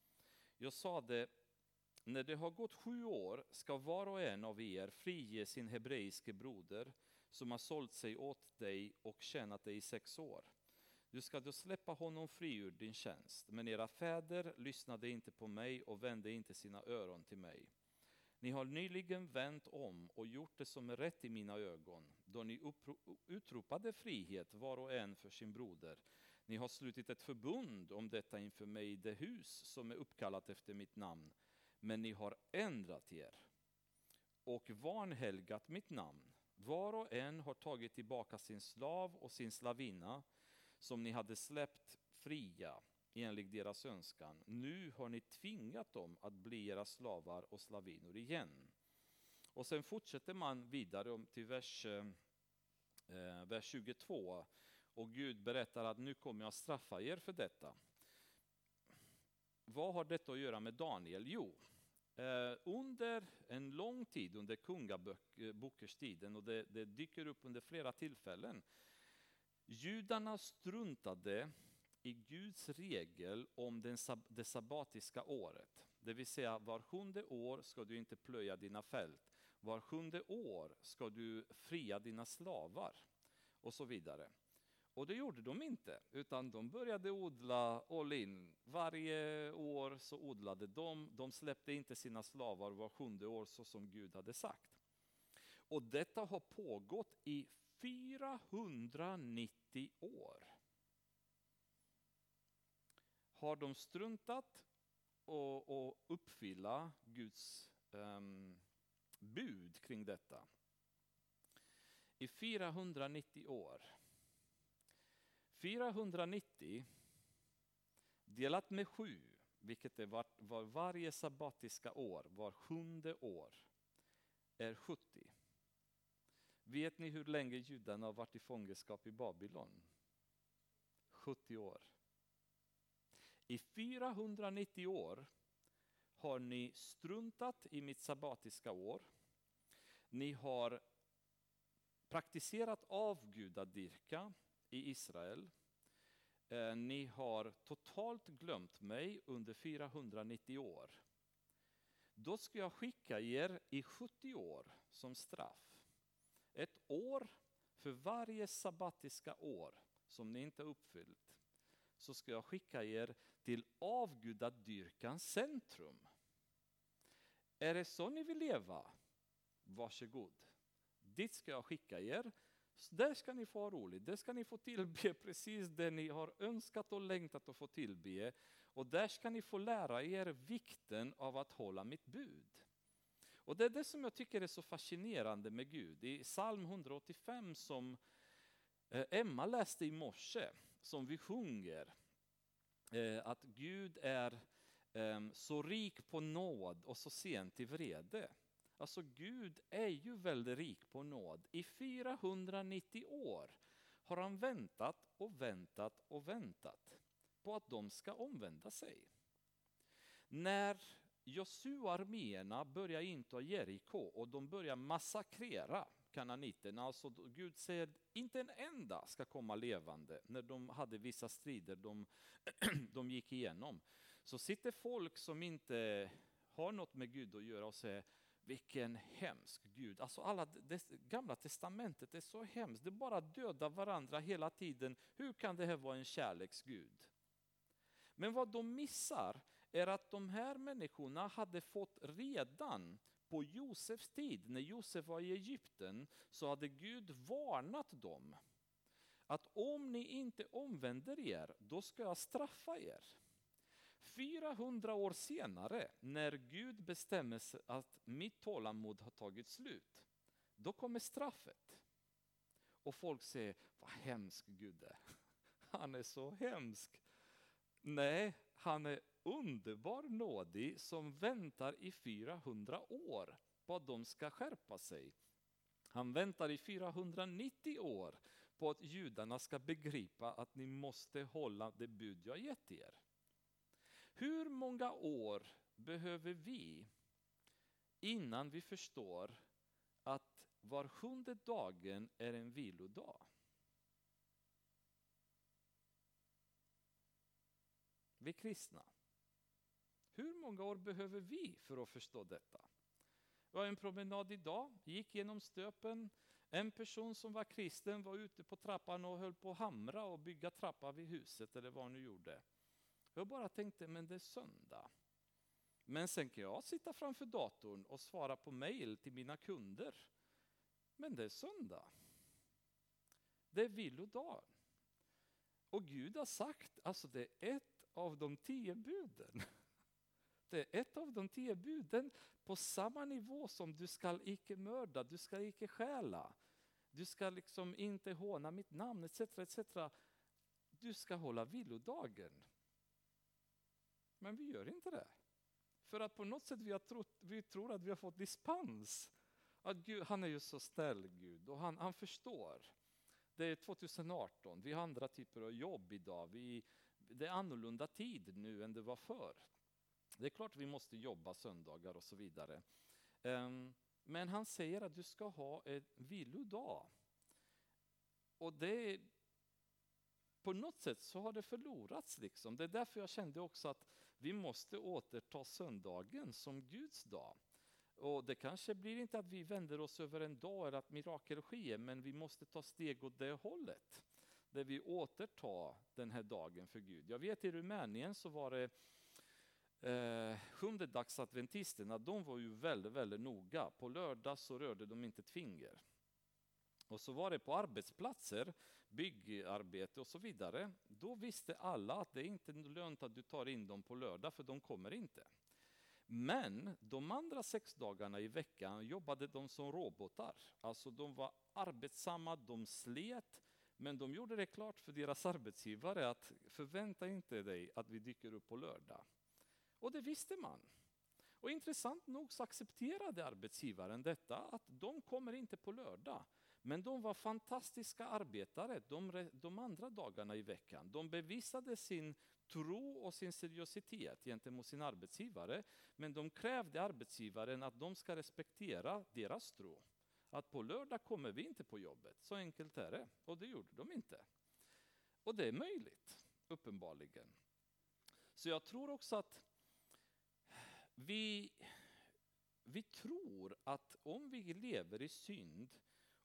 Jag sade, när det har gått sju år ska var och en av er frige sin hebreiske broder som har sålt sig åt dig och tjänat dig i sex år. Du ska då släppa honom fri ur din tjänst, men era fäder lyssnade inte på mig och vände inte sina öron till mig. Ni har nyligen vänt om och gjort det som är rätt i mina ögon, då ni utropade frihet var och en för sin broder. Ni har slutit ett förbund om detta inför mig i det hus som är uppkallat efter mitt namn, men ni har ändrat er och vanhelgat mitt namn. Var och en har tagit tillbaka sin slav och sin slavinna som ni hade släppt fria enligt deras önskan. Nu har ni tvingat dem att bli era slavar och slavinor igen. Och sen fortsätter man vidare till vers, eh, eh vers 22. Och Gud berättar att nu kommer jag straffa er för detta. Vad har detta att göra med Daniel? Jo, eh, under en lång tid, under kungabokerstiden, och det, det dyker upp under flera tillfällen, Judarna struntade i Guds regel om den, det sabbatiska året. Det vill säga var sjunde år ska du inte plöja dina fält. Var sjunde år ska du fria dina slavar och så vidare. Och det gjorde de inte, utan de började odla all in. Varje år så odlade de, de släppte inte sina slavar var sjunde år så som Gud hade sagt. Och detta har pågått i 490 år. Har de struntat och, och uppfylla Guds um, bud kring detta? I 490 år. 490 delat med 7, vilket är var, var varje sabbatiska år, var sjunde år, är 70. Vet ni hur länge judarna har varit i fångenskap i Babylon? 70 år. I 490 år har ni struntat i mitt sabbatiska år. Ni har praktiserat avgudadyrka i Israel. Eh, ni har totalt glömt mig under 490 år. Då ska jag skicka er i 70 år som straff. Ett år för varje sabbatiska år som ni inte uppfyllt så ska jag skicka er till avgudadyrkans centrum. Är det så ni vill leva? Varsågod. Dit ska jag skicka er. Där ska ni få ha roligt, där ska ni få tillbe precis det ni har önskat och längtat att få tillbe. Och där ska ni få lära er vikten av att hålla mitt bud. Och det är det som jag tycker är så fascinerande med Gud. I psalm 185 som eh, Emma läste i morse, som vi sjunger, eh, att Gud är eh, så rik på nåd och så sent i vrede. Alltså Gud är ju väldigt rik på nåd. I 490 år har han väntat och väntat och väntat på att de ska omvända sig. När Josua-arméerna börjar inta Jeriko och de börjar massakrera kananiterna. Alltså Gud säger att inte en enda ska komma levande när de hade vissa strider de, de gick igenom. Så sitter folk som inte har något med Gud att göra och säger vilken hemsk Gud. Alltså alla, det gamla testamentet är så hemskt. Det bara dödar varandra hela tiden. Hur kan det här vara en kärleksgud? Men vad de missar är att de här människorna hade fått redan på Josefs tid, när Josef var i Egypten, så hade Gud varnat dem att om ni inte omvänder er, då ska jag straffa er. 400 år senare, när Gud bestämmer sig att mitt tålamod har tagit slut, då kommer straffet. Och folk säger, vad hemsk Gud är. Han är så hemsk. Nej, han är underbar nådig som väntar i 400 år på att de ska skärpa sig. Han väntar i 490 år på att judarna ska begripa att ni måste hålla det bud jag gett er. Hur många år behöver vi innan vi förstår att var sjunde dagen är en vilodag? Vi kristna. Hur många år behöver vi för att förstå detta? Det var en promenad idag, gick genom Stöpen. En person som var kristen var ute på trappan och höll på att hamra och bygga trappa vid huset eller vad han nu gjorde. Jag bara tänkte, men det är söndag. Men sen kan jag sitta framför datorn och svara på mejl till mina kunder. Men det är söndag. Det är vilodag. Och Gud har sagt, alltså det är ett av de tio buden. Det är ett av de tio buden på samma nivå som du skall icke mörda, du skall icke stjäla, du ska liksom inte håna mitt namn etc. etc. Du ska hålla vilodagen. Men vi gör inte det. För att på något sätt vi, har trott, vi tror att vi har fått dispens. Att Gud, han är ju så snäll Gud och han, han förstår. Det är 2018, vi har andra typer av jobb idag. Vi, det är annorlunda tid nu än det var förr. Det är klart vi måste jobba söndagar och så vidare. Ehm, men han säger att du ska ha en vilodag. Och det på något sätt så har det förlorats. Liksom. Det är därför jag kände också att vi måste återta söndagen som Guds dag. Och det kanske blir inte att vi vänder oss över en dag eller att mirakel sker, men vi måste ta steg åt det hållet. Där vi återtar den här dagen för Gud. Jag vet i Rumänien så var det eh, sjundedagsadventisterna, de var ju väldigt, väldigt noga. På lördag så rörde de inte ett finger. Och så var det på arbetsplatser, byggarbete och så vidare. Då visste alla att det inte är lönt att du tar in dem på lördag, för de kommer inte. Men de andra sex dagarna i veckan jobbade de som robotar. Alltså de var arbetsamma, de slet, men de gjorde det klart för deras arbetsgivare att förvänta inte dig att vi dyker upp på lördag. Och det visste man. Och intressant nog så accepterade arbetsgivaren detta, att de kommer inte på lördag. Men de var fantastiska arbetare de, de andra dagarna i veckan. De bevisade sin tro och sin seriositet gentemot sin arbetsgivare. Men de krävde arbetsgivaren att de ska respektera deras tro. Att på lördag kommer vi inte på jobbet, så enkelt är det. Och det gjorde de inte. Och det är möjligt, uppenbarligen. Så jag tror också att vi, vi tror att om vi lever i synd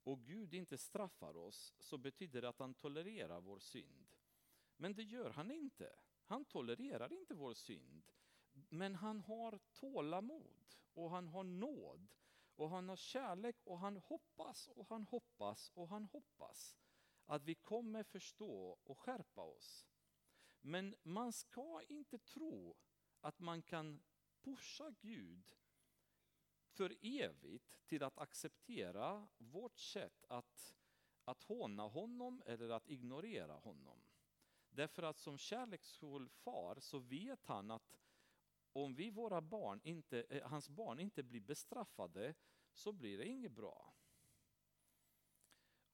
och Gud inte straffar oss så betyder det att han tolererar vår synd. Men det gör han inte. Han tolererar inte vår synd. Men han har tålamod och han har nåd och han har kärlek och han hoppas och han hoppas och han hoppas att vi kommer förstå och skärpa oss. Men man ska inte tro att man kan pusha Gud för evigt till att acceptera vårt sätt att, att håna honom eller att ignorera honom. Därför att som kärleksfull far så vet han att om vi våra barn inte, eh, hans barn inte blir bestraffade så blir det inget bra.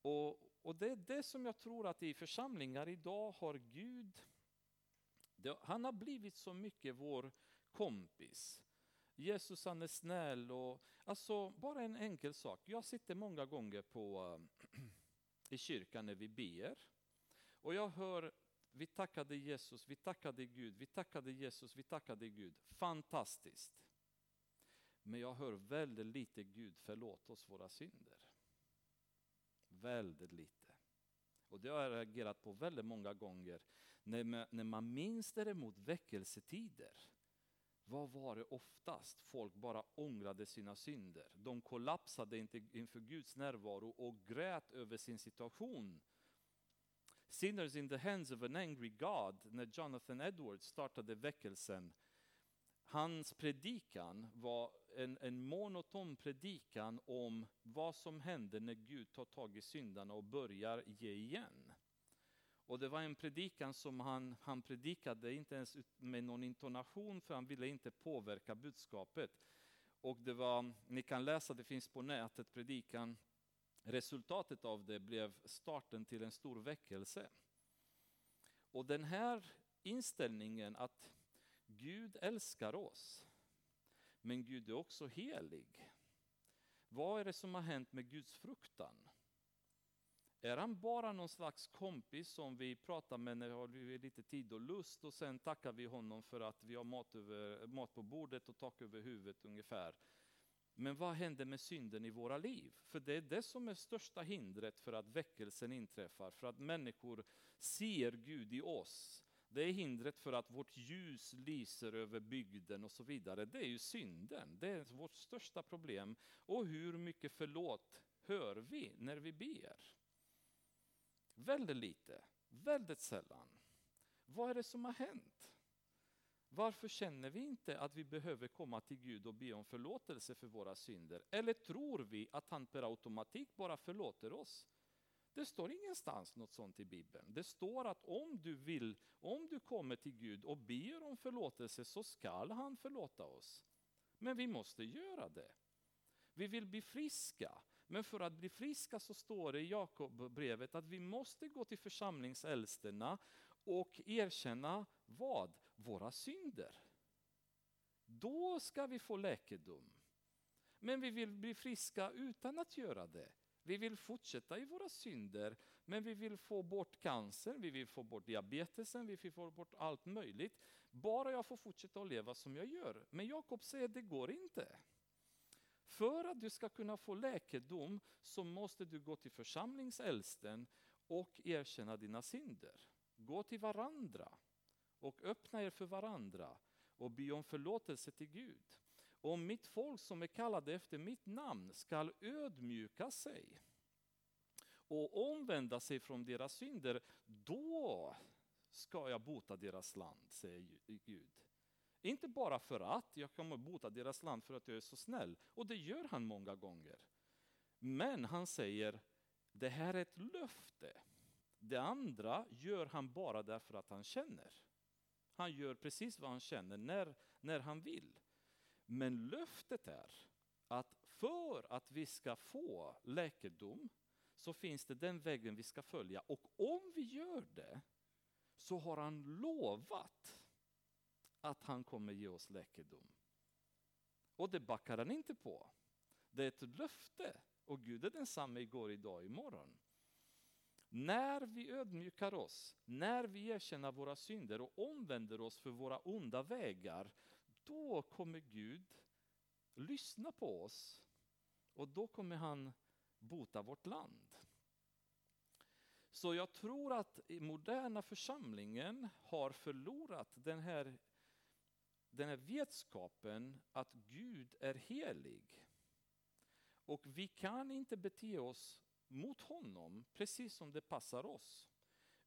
Och, och det är det som jag tror att i församlingar idag har Gud, det, han har blivit så mycket vår kompis. Jesus han är snäll och alltså bara en enkel sak. Jag sitter många gånger på, eh, i kyrkan när vi ber och jag hör vi tackade Jesus, vi tackade Gud, vi tackade Jesus, vi tackade Gud. Fantastiskt. Men jag hör väldigt lite Gud förlåt oss våra synder. Väldigt lite. Och det har jag reagerat på väldigt många gånger. När man, när man minns däremot väckelsetider vad var det oftast? Folk bara ångrade sina synder. De kollapsade inte inför Guds närvaro och grät över sin situation. Sinners in the hands of an angry God, när Jonathan Edwards startade väckelsen, hans predikan var en, en monoton predikan om vad som händer när Gud tar tag i syndarna och börjar ge igen. Och det var en predikan som han, han predikade, inte ens med någon intonation, för han ville inte påverka budskapet. Och det var, ni kan läsa, det finns på nätet, predikan Resultatet av det blev starten till en stor väckelse. Och den här inställningen att Gud älskar oss, men Gud är också helig. Vad är det som har hänt med Guds fruktan? Är han bara någon slags kompis som vi pratar med när vi har lite tid och lust och sen tackar vi honom för att vi har mat, över, mat på bordet och tak över huvudet ungefär. Men vad händer med synden i våra liv? För det är det som är största hindret för att väckelsen inträffar, för att människor ser Gud i oss. Det är hindret för att vårt ljus lyser över bygden och så vidare. Det är ju synden, det är vårt största problem. Och hur mycket förlåt hör vi när vi ber? Väldigt lite, väldigt sällan. Vad är det som har hänt? Varför känner vi inte att vi behöver komma till Gud och be om förlåtelse för våra synder? Eller tror vi att han per automatik bara förlåter oss? Det står ingenstans något sånt i Bibeln. Det står att om du vill, om du kommer till Gud och ber om förlåtelse så skall han förlåta oss. Men vi måste göra det. Vi vill bli friska, men för att bli friska så står det i Jakobbrevet att vi måste gå till församlingsäldsterna och erkänna vad? Våra synder. Då ska vi få läkedom. Men vi vill bli friska utan att göra det. Vi vill fortsätta i våra synder, men vi vill få bort cancer, vi vill få bort diabetesen, vi vill få bort allt möjligt. Bara jag får fortsätta att leva som jag gör. Men Jakob säger det går inte. För att du ska kunna få läkedom så måste du gå till församlingsäldsten och erkänna dina synder. Gå till varandra och öppna er för varandra och be om förlåtelse till Gud. Om mitt folk som är kallade efter mitt namn skall ödmjuka sig och omvända sig från deras synder, då ska jag bota deras land, säger Gud. Inte bara för att jag kommer bota deras land för att jag är så snäll, och det gör han många gånger. Men han säger, det här är ett löfte. Det andra gör han bara därför att han känner. Han gör precis vad han känner när, när han vill. Men löftet är att för att vi ska få läkedom så finns det den vägen vi ska följa. Och om vi gör det så har han lovat att han kommer ge oss läkedom. Och det backar han inte på. Det är ett löfte och Gud är densamme igår, idag, imorgon. När vi ödmjukar oss, när vi erkänner våra synder och omvänder oss för våra onda vägar, då kommer Gud lyssna på oss och då kommer han bota vårt land. Så jag tror att moderna församlingen har förlorat den här, den här vetskapen att Gud är helig. Och vi kan inte bete oss mot honom precis som det passar oss.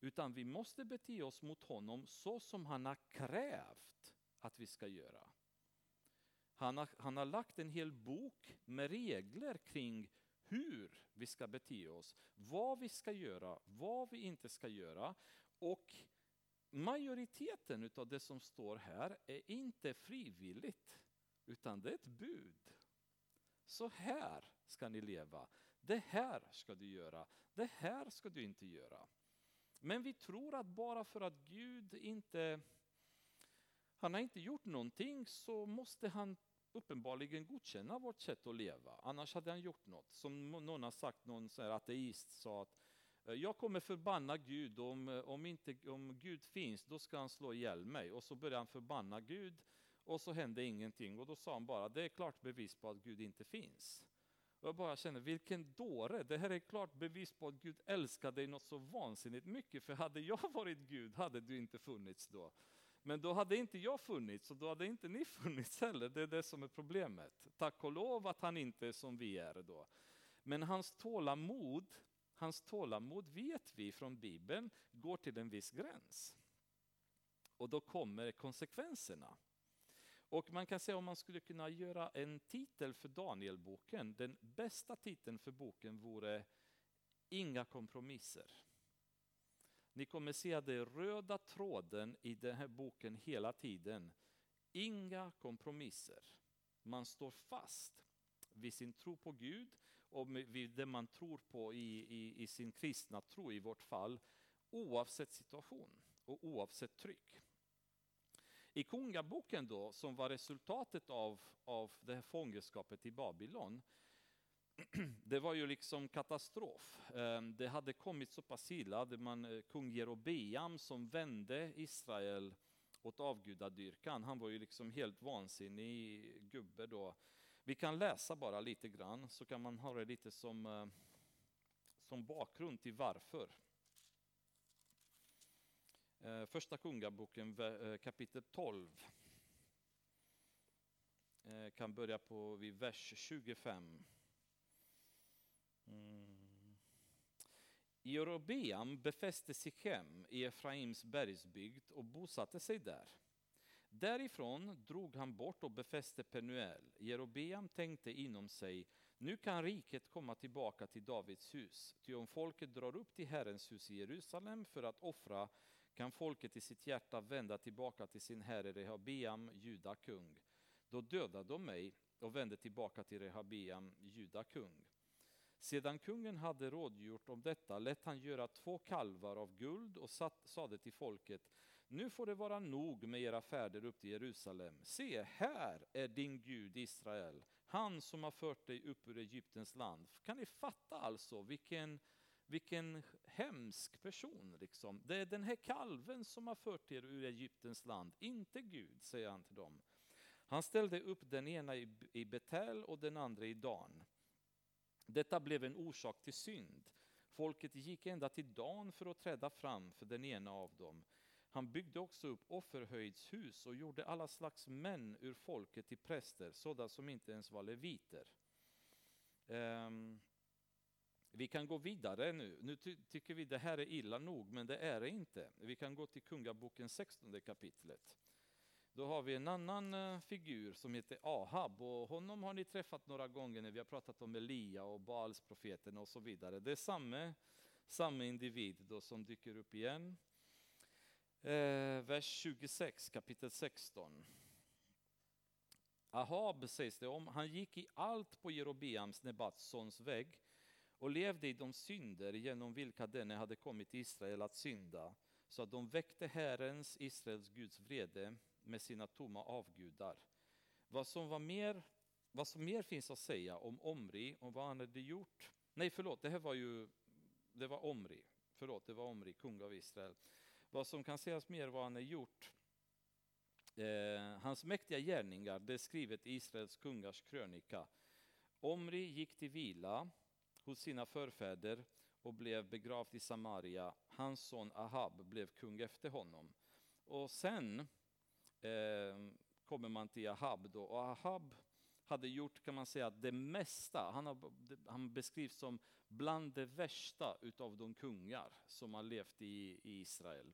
Utan vi måste bete oss mot honom så som han har krävt att vi ska göra. Han har, han har lagt en hel bok med regler kring hur vi ska bete oss, vad vi ska göra, vad vi inte ska göra. Och majoriteten av det som står här är inte frivilligt, utan det är ett bud. Så här ska ni leva. Det här ska du göra. Det här ska du inte göra. Men vi tror att bara för att Gud inte han har inte gjort någonting så måste han uppenbarligen godkänna vårt sätt att leva. Annars hade han gjort något. Som någon har sagt, någon så ateist sa att eh, Eh, jag kommer förbanna Gud, om, eh, om, inte, om Gud finns då ska han slå ihjäl mig. Och så började han förbanna Gud och så hände ingenting. Och då sa han bara, det är klart bevis på att Gud inte finns. Och jag bara känner, vilken dåre, det här är klart bevis på att Gud älskar dig något så vansinnigt mycket. För hade jag varit Gud hade du inte funnits då. Men då hade inte jag funnits och då hade inte ni funnits heller. Det är det som är problemet. Tack och lov att han inte är som vi är då. Men hans tålamod, hans tålamod vet vi från Bibeln går till en viss gräns. Och då kommer konsekvenserna. Och man kan säga om man skulle kunna göra en titel för Danielboken, den bästa titeln för boken vore Inga kompromisser. Ni kommer se den röda tråden i den här boken hela tiden. Inga kompromisser. Man står fast vid sin tro på Gud och med det man tror på i, i, i sin kristna tro i vårt fall, oavsett situation och oavsett tryck. I Kungaboken då, som var resultatet av, av det här fångenskapet i Babylon, det var ju liksom katastrof. Ehm, det hade kommit så pass illa, det man, eh, kung Jerobeam som vände Israel åt avgudadyrkan, han var ju liksom helt vansinnig gubbe då. Vi kan läsa bara lite grann, så kan man ha det lite som, eh, som bakgrund till varför. Eh, första Kungaboken eh, kapitel 12. Kan börja på vid vers 25. Mm. Jerobeam befäste Sichem i Efraims bergsbygd och bosatte sig där. Därifrån drog han bort och befäste Penuel. Jerobeam tänkte inom sig, nu kan riket komma tillbaka till Davids hus, ty om folket drar upp till Herrens hus i Jerusalem för att offra kan folket i sitt hjärta vända tillbaka till sin herre Rehabeam, juda kung. Då dödade de mig och vände tillbaka till Rehabeam, juda kung. Sedan kungen hade rådgjort om detta lät han göra två kalvar av guld och sade till folket, nu får det vara nog med era färder upp till Jerusalem. Se, här är din Gud Israel, han som har fört dig upp ur Egyptens land. Kan ni fatta alltså vilken, vilken hemsk person? Liksom. Det är den här kalven som har fört er ur Egyptens land, inte Gud, säger han till dem. Han ställde upp den ena i Betel och den andra i Dan. Detta blev en orsak till synd. Folket gick ända till Dan för att träda fram för den ena av dem. Han byggde också upp offerhöjdshus och gjorde alla slags män ur folket till präster, sådana som inte ens var leviter. Um, vi kan gå vidare nu. Nu ty tycker vi det här är illa nog, men det är det inte. Vi kan gå till Kungaboken 16 kapitlet. Då har vi en annan eh, figur som heter Ahab och honom har ni träffat några gånger när vi har pratat om Elia och Baals profeten och så vidare. Det är samma, samma individ då som dyker upp igen. Eh, vers 26 kapitel 16. Ahab sägs det om, han gick i allt på Jerobeams, Nebats sons vägg och levde i de synder genom vilka denne hade kommit till Israel att synda, så att de väckte Herrens, Israels Guds vrede med sina tomma avgudar. Vad som, var mer, vad som mer finns att säga om Omri och vad han hade gjort. Nej, förlåt, det här var ju det var Omri. Förlåt, det var Omri, kung av Israel. Vad som kan sägas mer vad han har gjort. Eh, hans mäktiga gärningar, det är skrivet i Israels kungars krönika. Omri gick till vila hos sina förfäder och blev begravd i Samaria. Hans son Ahab blev kung efter honom. Och sen eh, kommer man till Ahab då. Och Ahab hade gjort, kan man säga, det mesta. Han, har, han beskrivs som bland det värsta utav de kungar som har levt i, i Israel.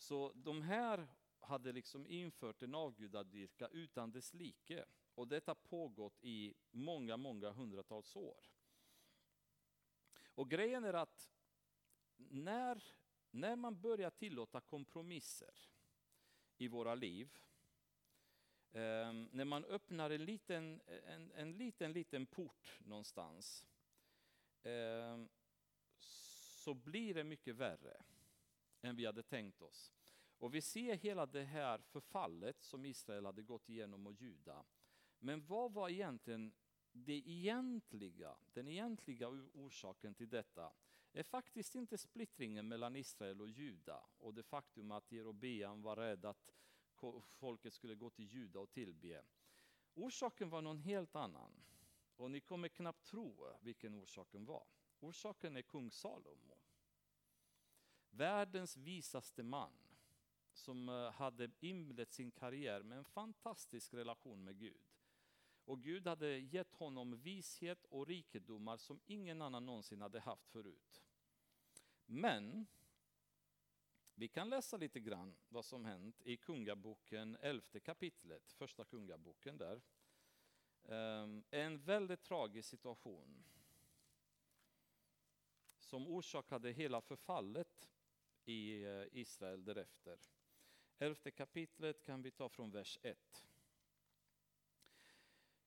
Så de här hade liksom infört en avgudadyrka utan dess like. Och detta pågått i många, många hundratals år. Och grejen är att när, när man börjar tillåta kompromisser i våra liv. Ehm, när man öppnar en liten, en, en liten, liten port någonstans ehm, så blir det mycket värre än vi hade tänkt oss. Och vi ser hela det här förfallet som Israel hade gått igenom och Juda. Men vad var egentligen det egentliga, den egentliga orsaken till detta? är faktiskt inte splittringen mellan Israel och Juda och det faktum att Jerobeam var rädd att folket skulle gå till Juda och tillbe. Orsaken var någon helt annan. Och ni kommer knappt tro vilken orsaken var. Orsaken är kung Salomo. Världens visaste man som eh, hade inlett sin karriär med en fantastisk relation med Gud. Och Gud hade gett honom vishet och rikedomar som ingen annan någonsin hade haft förut. Men vi kan läsa lite grann vad som hänt i Kungaboken, elfte kapitlet, första Kungaboken där. Ehm, en väldigt tragisk situation som orsakade hela förfallet i eh, Israel därefter. Elfte kapitlet kan vi ta från vers 1.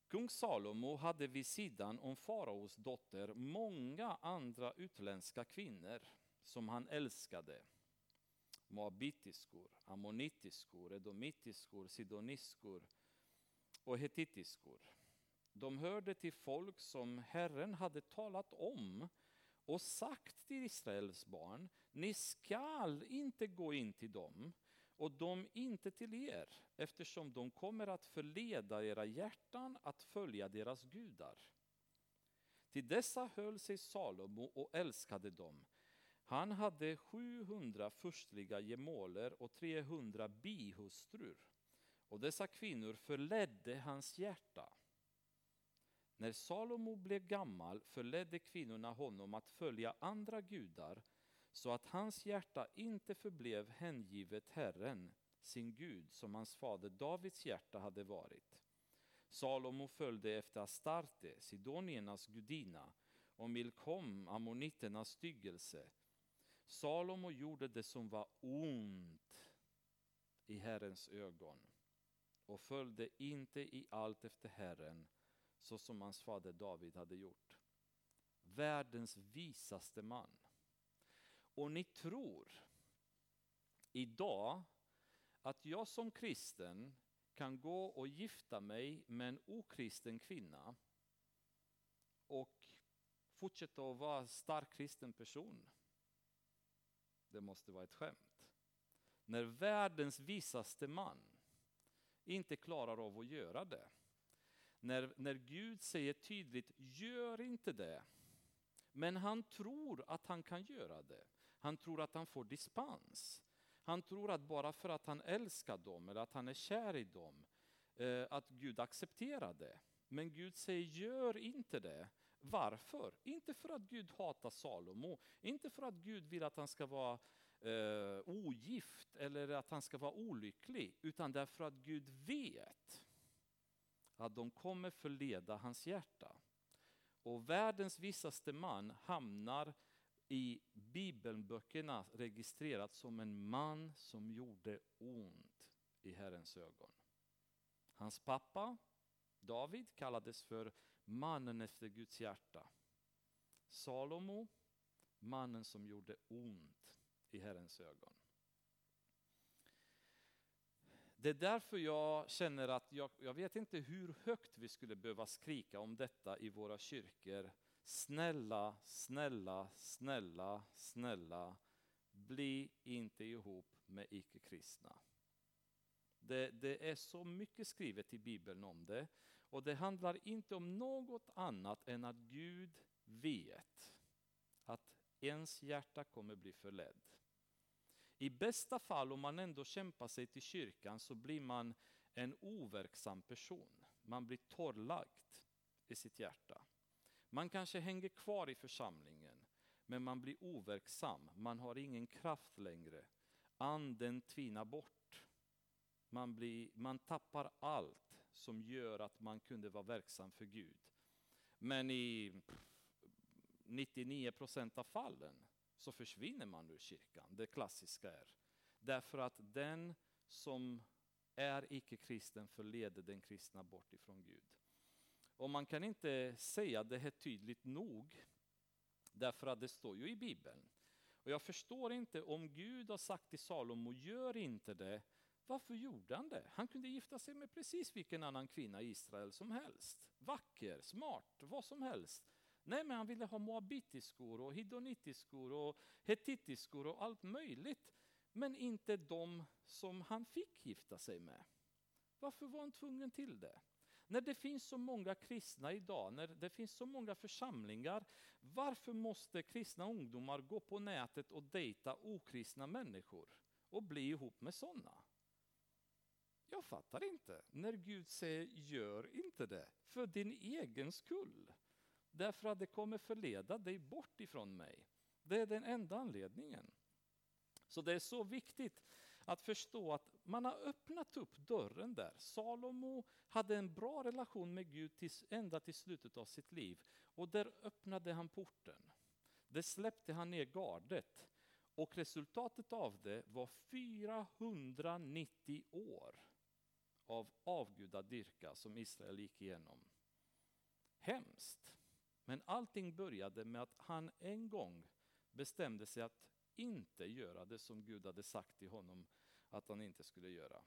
Kung Salomo hade vid sidan om faraos dotter många andra utländska kvinnor som han älskade. Moabitiskor, ammonitiskor, edomitiskor, sidoniskor och hetitiskor. De hörde till folk som Herren hade talat om och sagt till Israels barn, ni skall inte gå in till dem och de inte till er, eftersom de kommer att förleda era hjärtan att följa deras gudar. Till dessa höll sig Salomo och älskade dem. Han hade 700 förstliga gemåler och 300 bihustrur, och dessa kvinnor förledde hans hjärta. När Salomo blev gammal förledde kvinnorna honom att följa andra gudar så att hans hjärta inte förblev hängivet Herren, sin Gud, som hans fader Davids hjärta hade varit. Salomo följde efter Astarte, sidoniernas gudinna, och Milkom, ammoniternas styggelse. Salomo gjorde det som var ont i Herrens ögon och följde inte i allt efter Herren, så som hans fader David hade gjort. Världens visaste man. Och ni tror idag att jag som kristen kan gå och gifta mig med en okristen kvinna och fortsätta att vara en stark kristen person. Det måste vara ett skämt. När världens visaste man inte klarar av att göra det. När, när Gud säger tydligt, gör inte det. Men han tror att han kan göra det. Han tror att han får dispens. Han tror att bara för att han älskar dem eller att han är kär i dem, eh, att Gud accepterar det. Men Gud säger, gör inte det. Varför? Inte för att Gud hatar Salomo, inte för att Gud vill att han ska vara eh, ogift eller att han ska vara olycklig, utan därför att Gud vet att de kommer förleda hans hjärta. Och världens visaste man hamnar i bibelböckerna registrerat som en man som gjorde ont i Herrens ögon. Hans pappa David kallades för mannen efter Guds hjärta. Salomo, mannen som gjorde ont i Herrens ögon. Det är därför jag känner att jag, jag vet inte hur högt vi skulle behöva skrika om detta i våra kyrkor Snälla, snälla, snälla, snälla, bli inte ihop med icke-kristna. Det, det, är så mycket skrivet i Bibeln om det. Och det handlar inte om något annat än att Gud vet att ens hjärta kommer bli förledd. I bästa fall, om man ändå kämpar sig till kyrkan, så blir man en overksam person. Man blir torrlagd i sitt hjärta. Man kanske hänger kvar i församlingen, men man blir overksam. Man har ingen kraft längre. Anden tvinar bort. Man, blir, man tappar allt som gör att man kunde vara verksam för Gud. Men i 99 procent av fallen så försvinner man ur kyrkan. Det klassiska är. Därför att den som är icke-kristen förleder den kristna bort ifrån Gud. Och man kan inte säga det här tydligt nog, därför att det står ju i Bibeln. Och jag förstår inte om Gud har sagt till Salomo, gör inte det, varför gjorde han det? Han kunde gifta sig med precis vilken annan kvinna i Israel som helst. Vacker, smart, vad som helst. Nej, men han ville ha moabitiskor och hidonitiskor och hetitiskor och allt möjligt. Men inte de som han fick gifta sig med. Varför var han tvungen till det? När det finns så många kristna idag, när det finns så många församlingar, varför måste kristna ungdomar gå på nätet och dejta okristna människor och bli ihop med sådana? Jag fattar inte. När Gud säger gör inte det, för din egen skull. Därför att det kommer förleda dig bort ifrån mig. Det är den enda anledningen. Så det är så viktigt att förstå att man har öppnat upp dörren där. Salomo hade en bra relation med Gud tills, ända till slutet av sitt liv. Och där öppnade han porten. Där släppte han ner gardet. Och resultatet av det var 490 år av avgudadyrka som Israel gick igenom. hemskt. Men allting började med att han en gång bestämde sig att inte göra det som Gud hade sagt till honom att han inte skulle göra.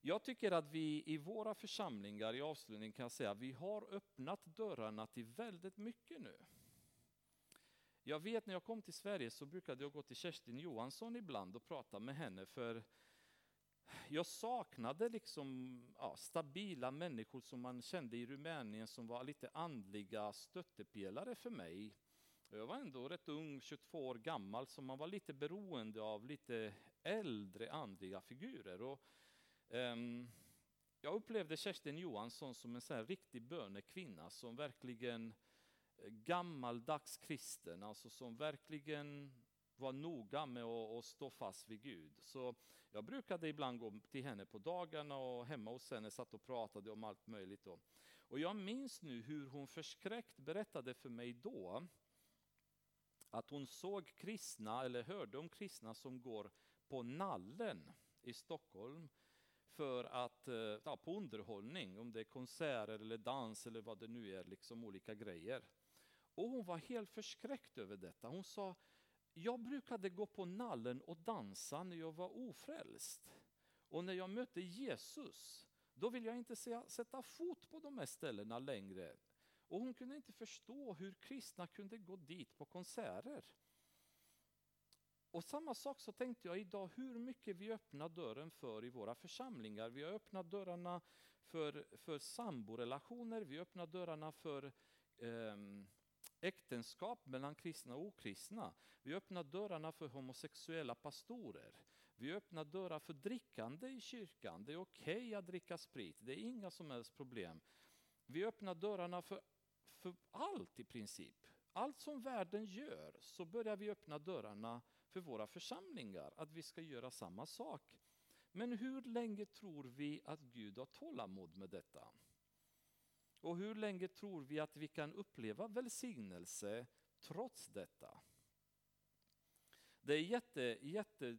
Jag tycker att vi i våra församlingar i avslutning kan säga att vi har öppnat dörrarna till väldigt mycket nu. Jag vet när jag kom till Sverige så brukade jag gå till Kerstin Johansson ibland och prata med henne för jag saknade liksom ja, stabila människor som man kände i Rumänien som var lite andliga stöttepelare för mig. Jag var ändå rätt ung, 22 år gammal, så man var lite beroende av lite äldre andliga figurer. Och, um, jag upplevde Kerstin Johansson som en sån riktig bönekvinna som verkligen eh, gammaldags kristen, alltså som verkligen var noga med att, stå fast vid Gud. Så jag brukade ibland gå till henne på dagarna och hemma hos henne satt och pratade om allt möjligt. Då. Och jag minns nu hur hon förskräckt berättade för mig då att hon såg kristna, eller hörde om kristna som går på Nallen i Stockholm för att, eh, ja, på underhållning, om det är konserter eller dans eller vad det nu är, liksom olika grejer. Och hon var helt förskräckt över detta. Hon sa, jag brukade gå på Nallen och dansa när jag var ofrälst. Och när jag mötte Jesus, då vill jag inte sätta fot på de här ställena längre. Och hon kunde inte förstå hur kristna kunde gå dit på konserter. Och samma sak så tänkte jag idag hur mycket vi öppnar dörren för i våra församlingar. Vi har öppnat dörrarna för, för samborelationer, vi öppnar dörrarna för eh, äktenskap mellan kristna och okristna. Vi öppnar dörrarna för homosexuella pastorer. Vi öppnar dörrar för drickande i kyrkan. Det är okej okay att dricka sprit, det är inga som helst problem. Vi öppnar dörrarna för för allt i princip. Allt som världen gör så börjar vi öppna dörrarna för våra församlingar, att vi ska göra samma sak. Men hur länge tror vi att Gud har tålamod med detta? Och hur länge tror vi att vi kan uppleva välsignelse trots detta? Det är jätte, jätte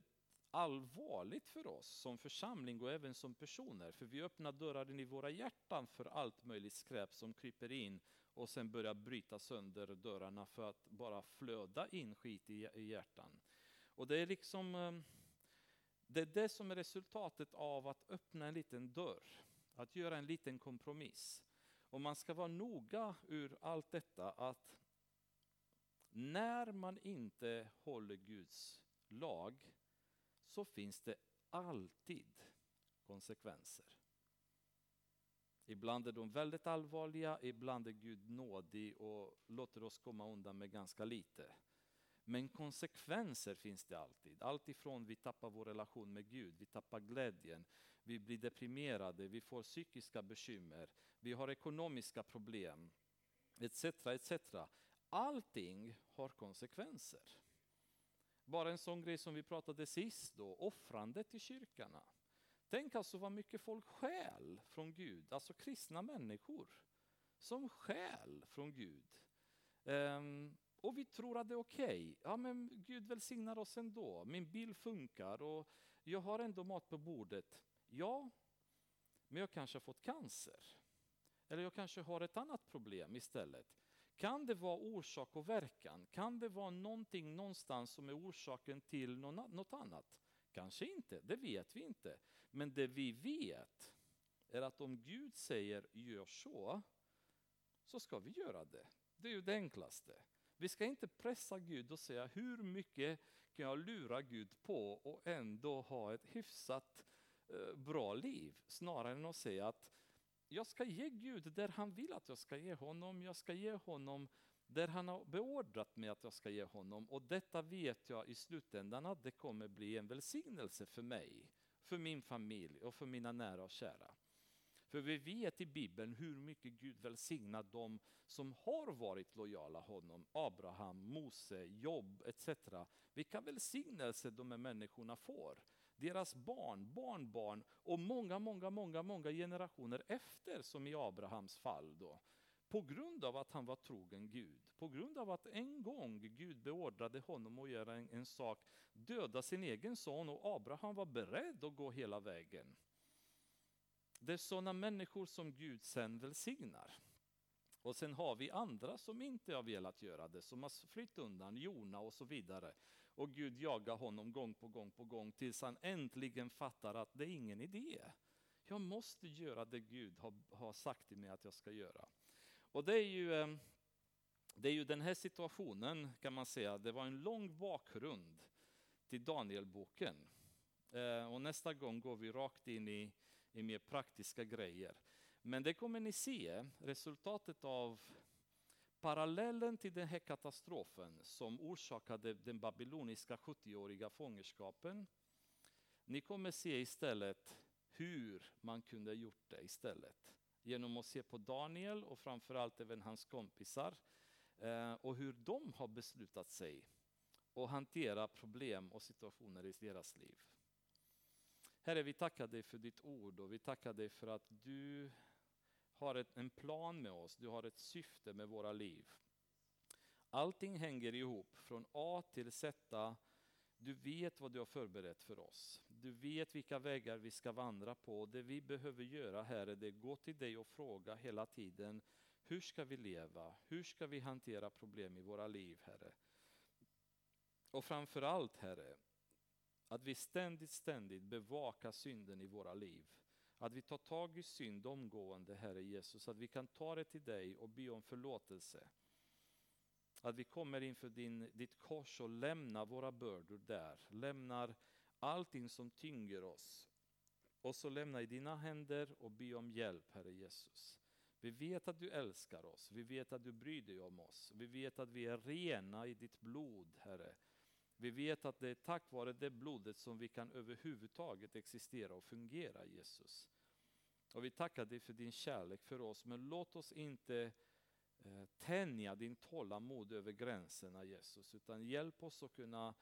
allvarligt för oss som församling och även som personer, för vi öppnar dörren i våra hjärtan för allt möjligt skräp som kryper in och sen börjar bryta sönder dörrarna för att bara flöda in skit i, hjärtan. Och det är liksom eh, det är det som är resultatet av att öppna en liten dörr, att göra en liten kompromiss. Och man ska vara noga ur allt detta att när man inte håller Guds lag så finns det alltid konsekvenser. Ibland är de väldigt allvarliga, ibland är Gud nådig och låter oss komma undan med ganska lite. Men konsekvenser finns det alltid. Allt ifrån vi tappar vår relation med Gud, vi tappar glädjen, vi blir deprimerade, vi får psykiska bekymmer, vi har ekonomiska problem, etc. etc. Allting har konsekvenser. Bara en sån grej som vi pratade sist då, offrandet i kyrkorna. Tänk alltså vad mycket folk skäl från Gud, alltså kristna människor som skäl från Gud. Um, och vi tror att det är okej. Okay. Ja, men Gud välsignar oss ändå. Min bil funkar och jag har ändå mat på bordet. Ja, men jag kanske har fått cancer. Eller jag kanske har ett annat problem istället. Kan det vara orsak och verkan? Kan det vara någonting någonstans som är orsaken till något annat? Kanske inte, det vet vi inte. Men det vi vet är att om Gud säger gör så, så ska vi göra det. Det är ju det enklaste. Vi ska inte pressa Gud och säga hur mycket kan jag lura Gud på och ändå ha ett hyfsat eh, Eh, bra liv. Snarare än att säga att jag ska ge Gud där han vill att jag ska ge honom. Jag ska ge honom där han har beordrat mig att jag ska ge honom. Och detta vet jag i slutändan att det kommer bli en välsignelse för mig, för min familj och för mina nära och kära. För vi vet i Bibeln hur mycket Gud välsignar dem som har varit lojala honom. Abraham, Mose, Jobb etc. Vilka välsignelser de här människorna får. Deras barn, barnbarn och många, många, många, många generationer efter som i Abrahams fall. Då. På grund av att han var trogen Gud, på grund av att en gång Gud beordrade honom att göra en, en sak, döda sin egen son och Abraham var beredd att gå hela vägen. Det är sådana människor som Gud sen välsignar. Och sen har vi andra som inte har velat göra det, som har flytt undan, Jona och så vidare. Och Gud jagar honom gång på gång på gång tills han äntligen fattar att det är ingen idé. Jag måste göra det Gud har, har sagt till mig att jag ska göra. Och det är ju ehm, det är ju den här situationen kan man säga, det var en lång bakgrund till Danielboken. Eh, och nästa gång går vi rakt in i, i mer praktiska grejer. Men det kommer ni se, resultatet av parallellen till den här katastrofen som orsakade den babyloniska 70-åriga fångenskapen. Ni kommer se istället hur man kunde gjort det istället. Genom att se på Daniel och framförallt även hans kompisar eh, och hur de har beslutat sig att hantera problem och situationer i deras liv. Herre, vi tackar dig för ditt ord och vi tackar dig för att du har ett, en plan med oss, du har ett syfte med våra liv. Allting hänger ihop från A till Z. Du vet vad du har förberett för oss. Du vet vilka vägar vi ska vandra på. Det vi behöver göra, Herre, det är gå till dig och fråga hela tiden. Hur ska vi leva? Hur ska vi hantera problem i våra liv, Herre? Och framför allt, Herre, att vi ständigt, ständigt bevakar synden i våra liv. Att vi tar tag i synd omgående, Herre Jesus, att vi kan ta det till dig och be om förlåtelse. Att vi kommer inför din, ditt kors och lämnar våra bördor där, lämnar allting som tynger oss. Och så lämnar i dina händer och be om hjälp, Herre Jesus. Vi vet att du älskar oss, vi vet att du bryr dig om oss, vi vet att vi är rena i ditt blod, Herre. Vi vet att det är tack vare det blodet som vi kan överhuvudtaget existera och fungera, Jesus. Och vi tackar dig för din kärlek för oss, men låt oss inte eh, tänja din tålamod över gränserna, Jesus, utan hjälp oss att kunna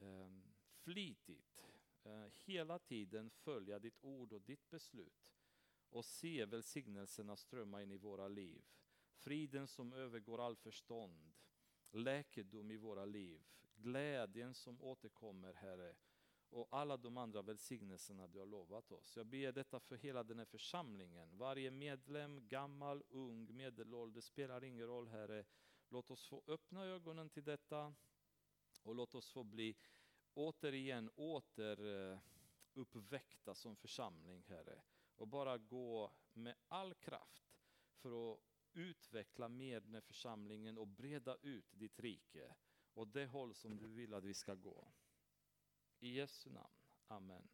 ehm, flitigt eh, hela tiden följa ditt ord och ditt beslut och se välsignelserna strömma in i våra liv. Friden som övergår all förstånd, läkedom i våra liv, glädjen som återkommer, Herre, och alla de andra välsignelserna du har lovat oss. Jag ber detta för hela den här församlingen. Varje medlem, gammal, ung, medelålders, spelar ingen roll, Herre. Låt oss få öppna ögonen till detta och låt oss få bli återigen återuppväckta eh, som församling, Herre. Och bara gå med all kraft för att utveckla mer den här församlingen och breda ut ditt rike och det håll som du vill att vi ska gå. I Jesu namn. Amen.